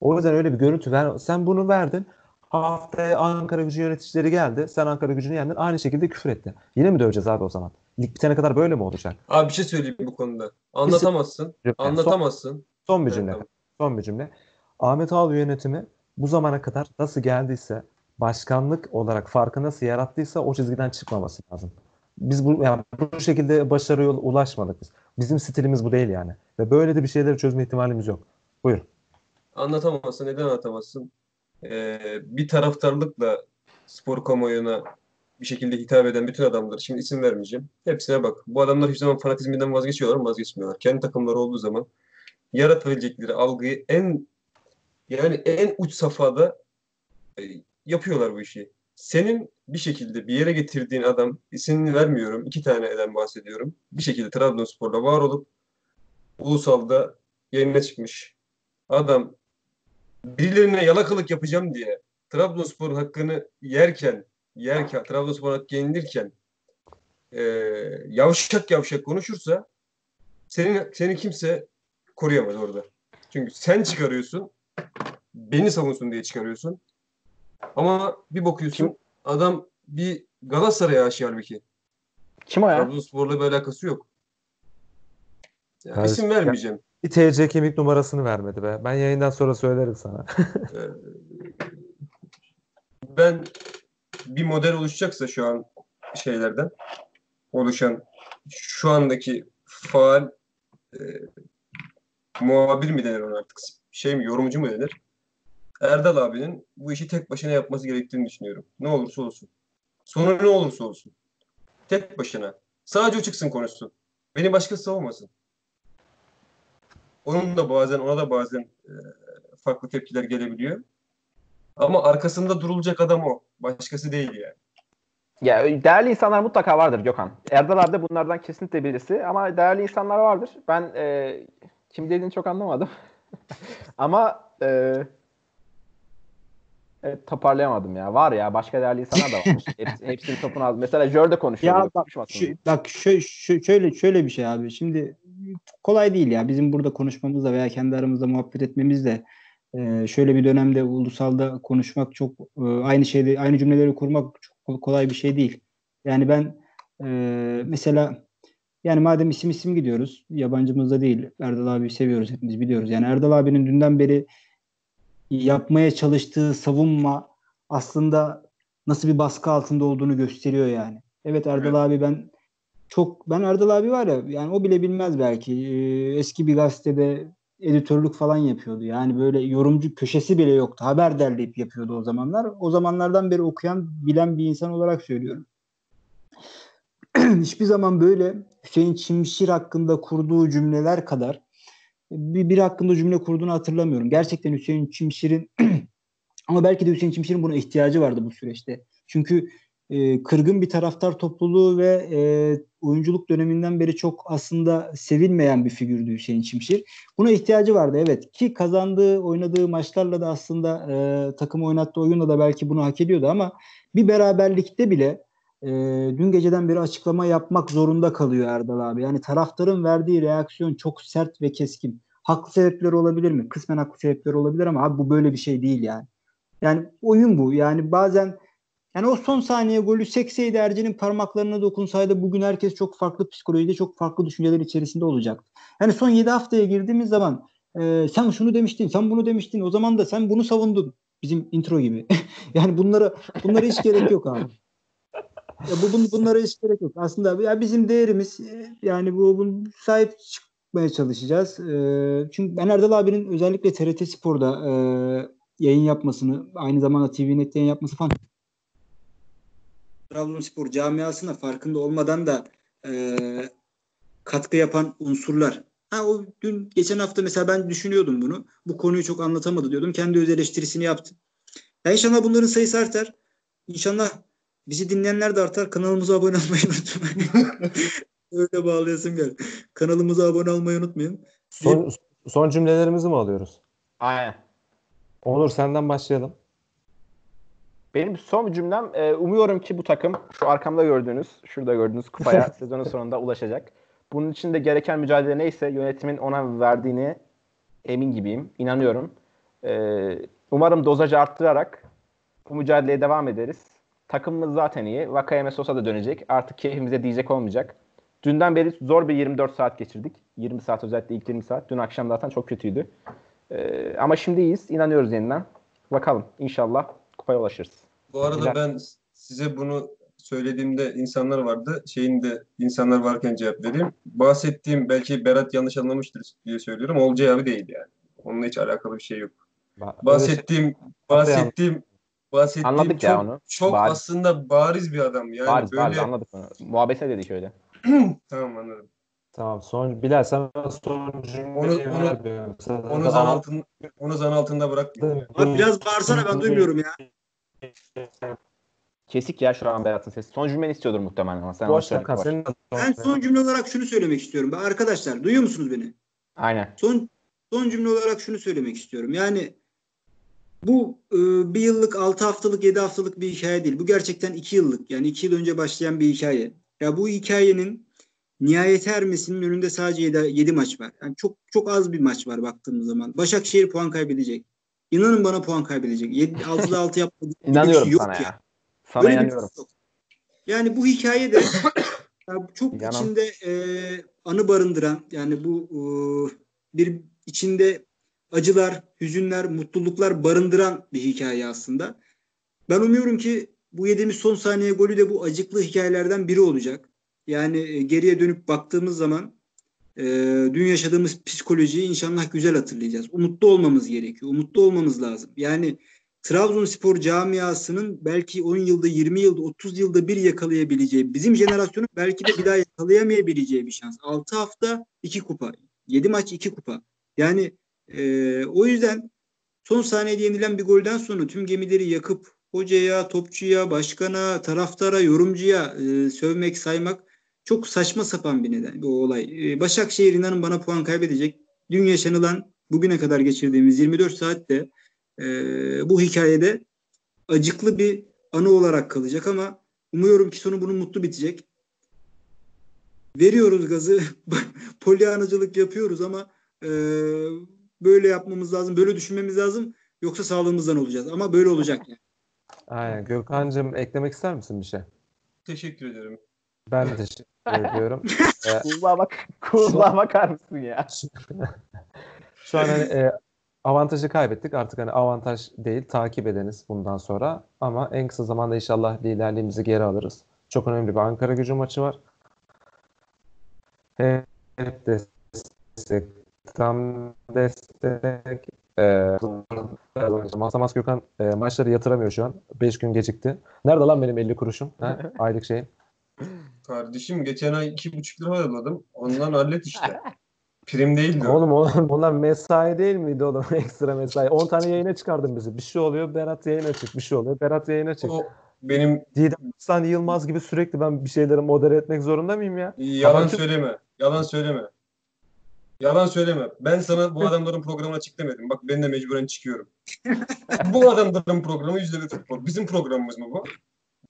S1: O yüzden öyle bir görüntü ver. Sen bunu verdin. Haftaya Ankara gücü yöneticileri geldi. Sen Ankara gücünü yendin. Aynı şekilde küfür etti. Yine mi döveceğiz abi o zaman? Lig bitene kadar böyle mi olacak?
S3: Abi bir şey söyleyeyim bu konuda. Anlatamazsın. Anlatamazsın.
S1: Son, bir cümle. Evet. Son bir cümle. Ahmet Ağol yönetimi bu zamana kadar nasıl geldiyse başkanlık olarak farkı nasıl yarattıysa o çizgiden çıkmaması lazım. Biz bu yani bu şekilde başarıya ulaşmadık biz. Bizim stilimiz bu değil yani. Ve böyle de bir şeyleri çözme ihtimalimiz yok. Buyur.
S3: Anlatamazsın. Neden anlatamazsın? Ee, bir taraftarlıkla spor kamuoyuna bir şekilde hitap eden bütün adamlar, şimdi isim vermeyeceğim. Hepsine bak. Bu adamlar hiçbir zaman fanatizminden vazgeçiyorlar mı? Vazgeçmiyorlar. Kendi takımları olduğu zaman yaratabilecekleri algıyı en yani en uç safhada e, yapıyorlar bu işi. Senin bir şekilde bir yere getirdiğin adam, isimini vermiyorum, iki tane eden bahsediyorum. Bir şekilde Trabzonspor'da var olup ulusalda yayına çıkmış. Adam birilerine yalakalık yapacağım diye Trabzonspor'un hakkını yerken, yerken, Trabzonspor hakkı yenilirken e, yavşak yavşak konuşursa senin seni kimse koruyamaz orada. Çünkü sen çıkarıyorsun, beni savunsun diye çıkarıyorsun. Ama bir bakıyorsun Kim? adam bir Galatasaray'a aşığı halbuki.
S4: Kim o ya?
S3: Trabzonspor'la bir alakası yok. Ya, yani, isim vermeyeceğim.
S1: Bir TC kimlik numarasını vermedi be. Ben yayından sonra söylerim sana.
S3: Ee, ben bir model oluşacaksa şu an şeylerden oluşan şu andaki faal e, muhabir mi denir ona artık? Şey mi yorumcu mu denir? Erdal abinin bu işi tek başına yapması gerektiğini düşünüyorum. Ne olursa olsun. Sonu ne olursa olsun. Tek başına. Sadece o çıksın konuşsun. Beni başkası savunmasın. Onun da bazen ona da bazen e, farklı tepkiler gelebiliyor. Ama arkasında durulacak adam o. Başkası değil yani.
S4: Ya değerli insanlar mutlaka vardır Gökhan. Erdal abi de bunlardan kesinlikle birisi ama değerli insanlar vardır. Ben e, kim dediğini çok anlamadım. *laughs* ama e, Evet, toparlayamadım ya. Var ya başka değerli insanlar da var. *laughs* Hepsi, hepsinin topunu aldı. Mesela Jörde konuşuyor.
S2: Ya bak, şu, bak şu, şu, şöyle şöyle bir şey abi. Şimdi kolay değil ya. Bizim burada konuşmamızda veya kendi aramızda muhabbet etmemizde e, şöyle bir dönemde ulusalda konuşmak çok e, aynı şeyde aynı cümleleri kurmak çok kolay bir şey değil. Yani ben e, mesela yani madem isim isim gidiyoruz yabancımızda değil Erdal abi seviyoruz hepimiz biliyoruz. Yani Erdal abinin dünden beri yapmaya çalıştığı savunma aslında nasıl bir baskı altında olduğunu gösteriyor yani. Evet Erdal evet. abi ben çok ben Erdal abi var ya yani o bile bilmez belki. Ee, eski bir gazetede editörlük falan yapıyordu. Yani böyle yorumcu köşesi bile yoktu. Haber derleyip yapıyordu o zamanlar. O zamanlardan beri okuyan, bilen bir insan olarak söylüyorum. *clears throat* Hiçbir zaman böyle Hüseyin Çimşir hakkında kurduğu cümleler kadar bir, bir hakkında cümle kurduğunu hatırlamıyorum. Gerçekten Hüseyin Çimşir'in *clears throat* ama belki de Hüseyin Çimşir'in buna ihtiyacı vardı bu süreçte. Çünkü e, kırgın bir taraftar topluluğu ve e, oyunculuk döneminden beri çok aslında sevilmeyen bir figürdü Hüseyin Çimşir. Buna ihtiyacı vardı evet ki kazandığı oynadığı maçlarla da aslında e, takım oynattığı oyunla da belki bunu hak ediyordu ama bir beraberlikte bile e, dün geceden beri açıklama yapmak zorunda kalıyor Erdal abi. Yani taraftarın verdiği reaksiyon çok sert ve keskin. Haklı sebepleri olabilir mi? Kısmen haklı sebepleri olabilir ama abi bu böyle bir şey değil yani. Yani oyun bu. Yani bazen yani o son saniye golü sekseydi Erce'nin parmaklarına dokunsaydı bugün herkes çok farklı psikolojide çok farklı düşünceler içerisinde olacaktı. Yani son 7 haftaya girdiğimiz zaman e, sen şunu demiştin, sen bunu demiştin. O zaman da sen bunu savundun. Bizim intro gibi. *laughs* yani bunlara bunlara hiç gerek yok abi. Ya bu bun, bunlara hiç gerek yok. Aslında ya bizim değerimiz e, yani bu bunun sahip çıkmaya çalışacağız. Ee, çünkü ben Erdal abinin özellikle TRT Spor'da e, yayın yapmasını, aynı zamanda TVNet'te yayın yapması falan Trabzonspor camiasına farkında olmadan da e, katkı yapan unsurlar. Ha o dün geçen hafta mesela ben düşünüyordum bunu. Bu konuyu çok anlatamadı diyordum. Kendi öz eleştirisini yaptım. Ya inşallah bunların sayısı artar. İnşallah bizi dinleyenler de artar. Kanalımıza abone olmayı unutmayın. *laughs* Öyle bağlayasım gel. Kanalımıza abone olmayı unutmayın.
S1: Son, son cümlelerimizi mi alıyoruz?
S4: Aynen.
S1: Onur senden başlayalım.
S4: Benim son cümlem e, umuyorum ki bu takım şu arkamda gördüğünüz, şurada gördüğünüz kupaya *laughs* sezonun sonunda ulaşacak. Bunun için de gereken mücadele neyse yönetimin ona verdiğini emin gibiyim. İnanıyorum. E, umarım dozajı arttırarak bu mücadeleye devam ederiz. Takımımız zaten iyi. Vakayeme Sosa da dönecek. Artık keyfimize diyecek olmayacak. Dünden beri zor bir 24 saat geçirdik. 20 saat özellikle ilk 20 saat. Dün akşam zaten çok kötüydü. Ee, ama şimdi iyiyiz. İnanıyoruz yeniden. Bakalım. İnşallah kupaya ulaşırız.
S3: Bu arada
S4: Güzel.
S3: ben size bunu söylediğimde insanlar vardı. Şeyin de insanlar varken cevap vereyim. Bahsettiğim belki Berat yanlış anlamıştır diye söylüyorum. Olcay abi değil yani. Onunla hiç alakalı bir şey yok.
S1: Ba-
S3: Bahsettiğim bahsettiğim bahsettiğim
S4: Anladık
S3: çok,
S4: ya onu.
S3: çok
S4: Bariz.
S3: aslında bariz bir adam. Yani
S4: bariz
S3: böyle
S4: bariz anladık onu. Muhabbete dedik öyle. *clears throat*
S3: tamam anladım.
S1: Tamam son Bilal sen son cümleyi
S3: Onu- onu-.
S1: Sen-
S3: Onu zan altın onu zan altında bırak.
S2: Abi biraz bağırsana ben duymuyorum ya.
S4: Kesik ya şu an Berat'ın sesi. Son cümleni istiyordur muhtemelen ama sen
S1: Boş. Senin
S2: Ben son cümle olarak şunu söylemek istiyorum. Arkadaşlar duyuyor musunuz beni?
S4: Aynen.
S2: Son son cümle olarak şunu söylemek istiyorum. Yani bu e, bir yıllık, altı haftalık, yedi haftalık bir hikaye değil. Bu gerçekten iki yıllık. Yani iki yıl önce başlayan bir hikaye. Ya bu hikayenin nihayete ermesinin önünde sadece yedi, yedi maç var. Yani çok çok az bir maç var baktığımız zaman. Başakşehir puan kaybedecek. İnanın bana puan kaybedecek. 7, 6'da 6 yapmadı.
S4: İnanıyorum
S2: yok
S4: sana
S2: ya.
S4: ya. Sana
S2: Böyle bir
S4: inanıyorum.
S2: yok. Yani bu hikaye de *coughs* çok
S4: Yanan.
S2: içinde e, anı barındıran yani bu e, bir içinde acılar, hüzünler, mutluluklar barındıran bir hikaye aslında. Ben umuyorum ki bu yediğimiz son saniye golü de bu acıklı hikayelerden biri olacak. Yani e, geriye dönüp baktığımız zaman e, dün yaşadığımız psikolojiyi inşallah güzel hatırlayacağız. Umutlu olmamız gerekiyor. Umutlu olmamız lazım. Yani Trabzonspor camiasının belki 10 yılda, 20 yılda, 30 yılda bir yakalayabileceği, bizim jenerasyonun belki de bir daha yakalayamayabileceği bir şans. 6 hafta 2 kupa, 7 maç 2 kupa. Yani e, o yüzden son saniyede yenilen bir golden sonra tüm gemileri yakıp hocaya, topçuya, başkana, taraftara, yorumcuya e, sövmek, saymak çok saçma sapan bir neden, bir olay. E, Başakşehir inanın bana puan kaybedecek. Dün yaşanılan, bugüne kadar geçirdiğimiz 24 saatte e, bu hikayede acıklı bir anı olarak kalacak ama umuyorum ki sonu bunun mutlu bitecek. Veriyoruz gazı, *laughs* polyanacılık yapıyoruz ama e, böyle yapmamız lazım, böyle düşünmemiz lazım. Yoksa sağlığımızdan olacağız. Ama böyle olacak yani.
S1: Aynen. Gökhan'cığım eklemek ister misin bir şey?
S3: Teşekkür ederim.
S1: Ben de teşekkür ediyorum. *laughs* Ee,
S4: Kulluğa bak. Kulluğa bakar mısın ya? *laughs*
S1: Şu an hani e, avantajı kaybettik. Artık hani avantaj değil takip edeniz bundan sonra. Ama en kısa zamanda inşallah liderliğimizi geri alırız. Çok önemli bir Ankara gücü maçı var. Hep destek, tam destek. E, Masamas Gökhan e, maçları yatıramıyor şu an. 5 gün gecikti. Nerede lan benim 50 kuruşum? Ha? *laughs* Aylık şeyim.
S3: Kardeşim geçen ay iki buçuk lira ayarladım. Ondan hallet işte. *laughs* Prim değildi. o.
S1: Oğlum oğlum bunlar mesai değil miydi oğlum? *laughs* Ekstra mesai. 10 tane yayına çıkardın bizi. Bir şey oluyor Berat yayına çık. Bir şey oluyor Berat yayına çık.
S3: O benim
S1: Didem Aslan Yılmaz gibi sürekli ben bir şeyleri modere etmek zorunda mıyım ya?
S3: yalan
S1: Abartı-
S3: söyleme. Yalan söyleme. Yalan söyleme. Ben sana bu adamların programına çık demedim. Bak ben de mecburen çıkıyorum. *laughs* bu adamların programı yüzde bir futbol. Bizim programımız mı bu?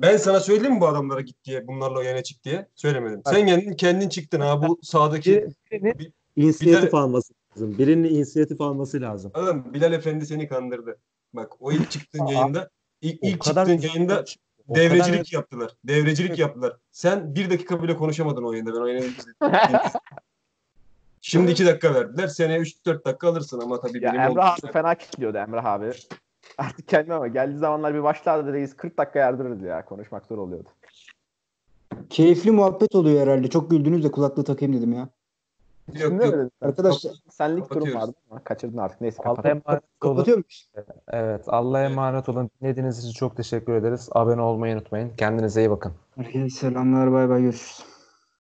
S3: Ben sana söyleyeyim mi bu adamlara git diye, bunlarla yayına çık diye? Söylemedim. Sen kendin, kendin çıktın ha bu sahadaki.
S1: Birinin
S6: İnisiyatif
S3: Bir
S6: alması lazım. Birinin inisiyatif alması lazım.
S3: Adam Bilal Efendi seni kandırdı. Bak o ilk çıktığın yayında, ilk,
S1: O
S3: ilk
S1: kadar
S3: çıktığın yayında
S1: o kadar
S3: devrecilik yaptılar. Devrecilik yaptılar. Sen bir dakika bile konuşamadın o yayında. Ben o yayını izledim. Şimdi iki dakika verdiler. Seneye 3-4 dakika alırsın ama tabii
S4: Ya
S3: benim
S4: Emrah
S3: oldu.
S4: abi fena kilitliyordu Emrah abi. *laughs* Artık kendime ama geldiği zamanlar bir başlardı reis 40 dakika yardırırdı ya. Konuşmak zor oluyordu.
S2: Keyifli muhabbet oluyor herhalde. Çok güldünüz de kulaklığı takayım dedim ya.
S3: Yok yok.
S2: Arkadaşlar
S4: Senlik durum vardı ama kaçırdın artık. Neyse
S1: Allah'a
S4: kapat.
S1: emanet olun.
S2: kapatıyor muyuz?
S1: Evet, Allah'a emanet olun. Dinlediğiniz için çok teşekkür ederiz. Abone olmayı unutmayın. Kendinize iyi bakın.
S2: Herkese selamlar. Bay bay. Görüşürüz.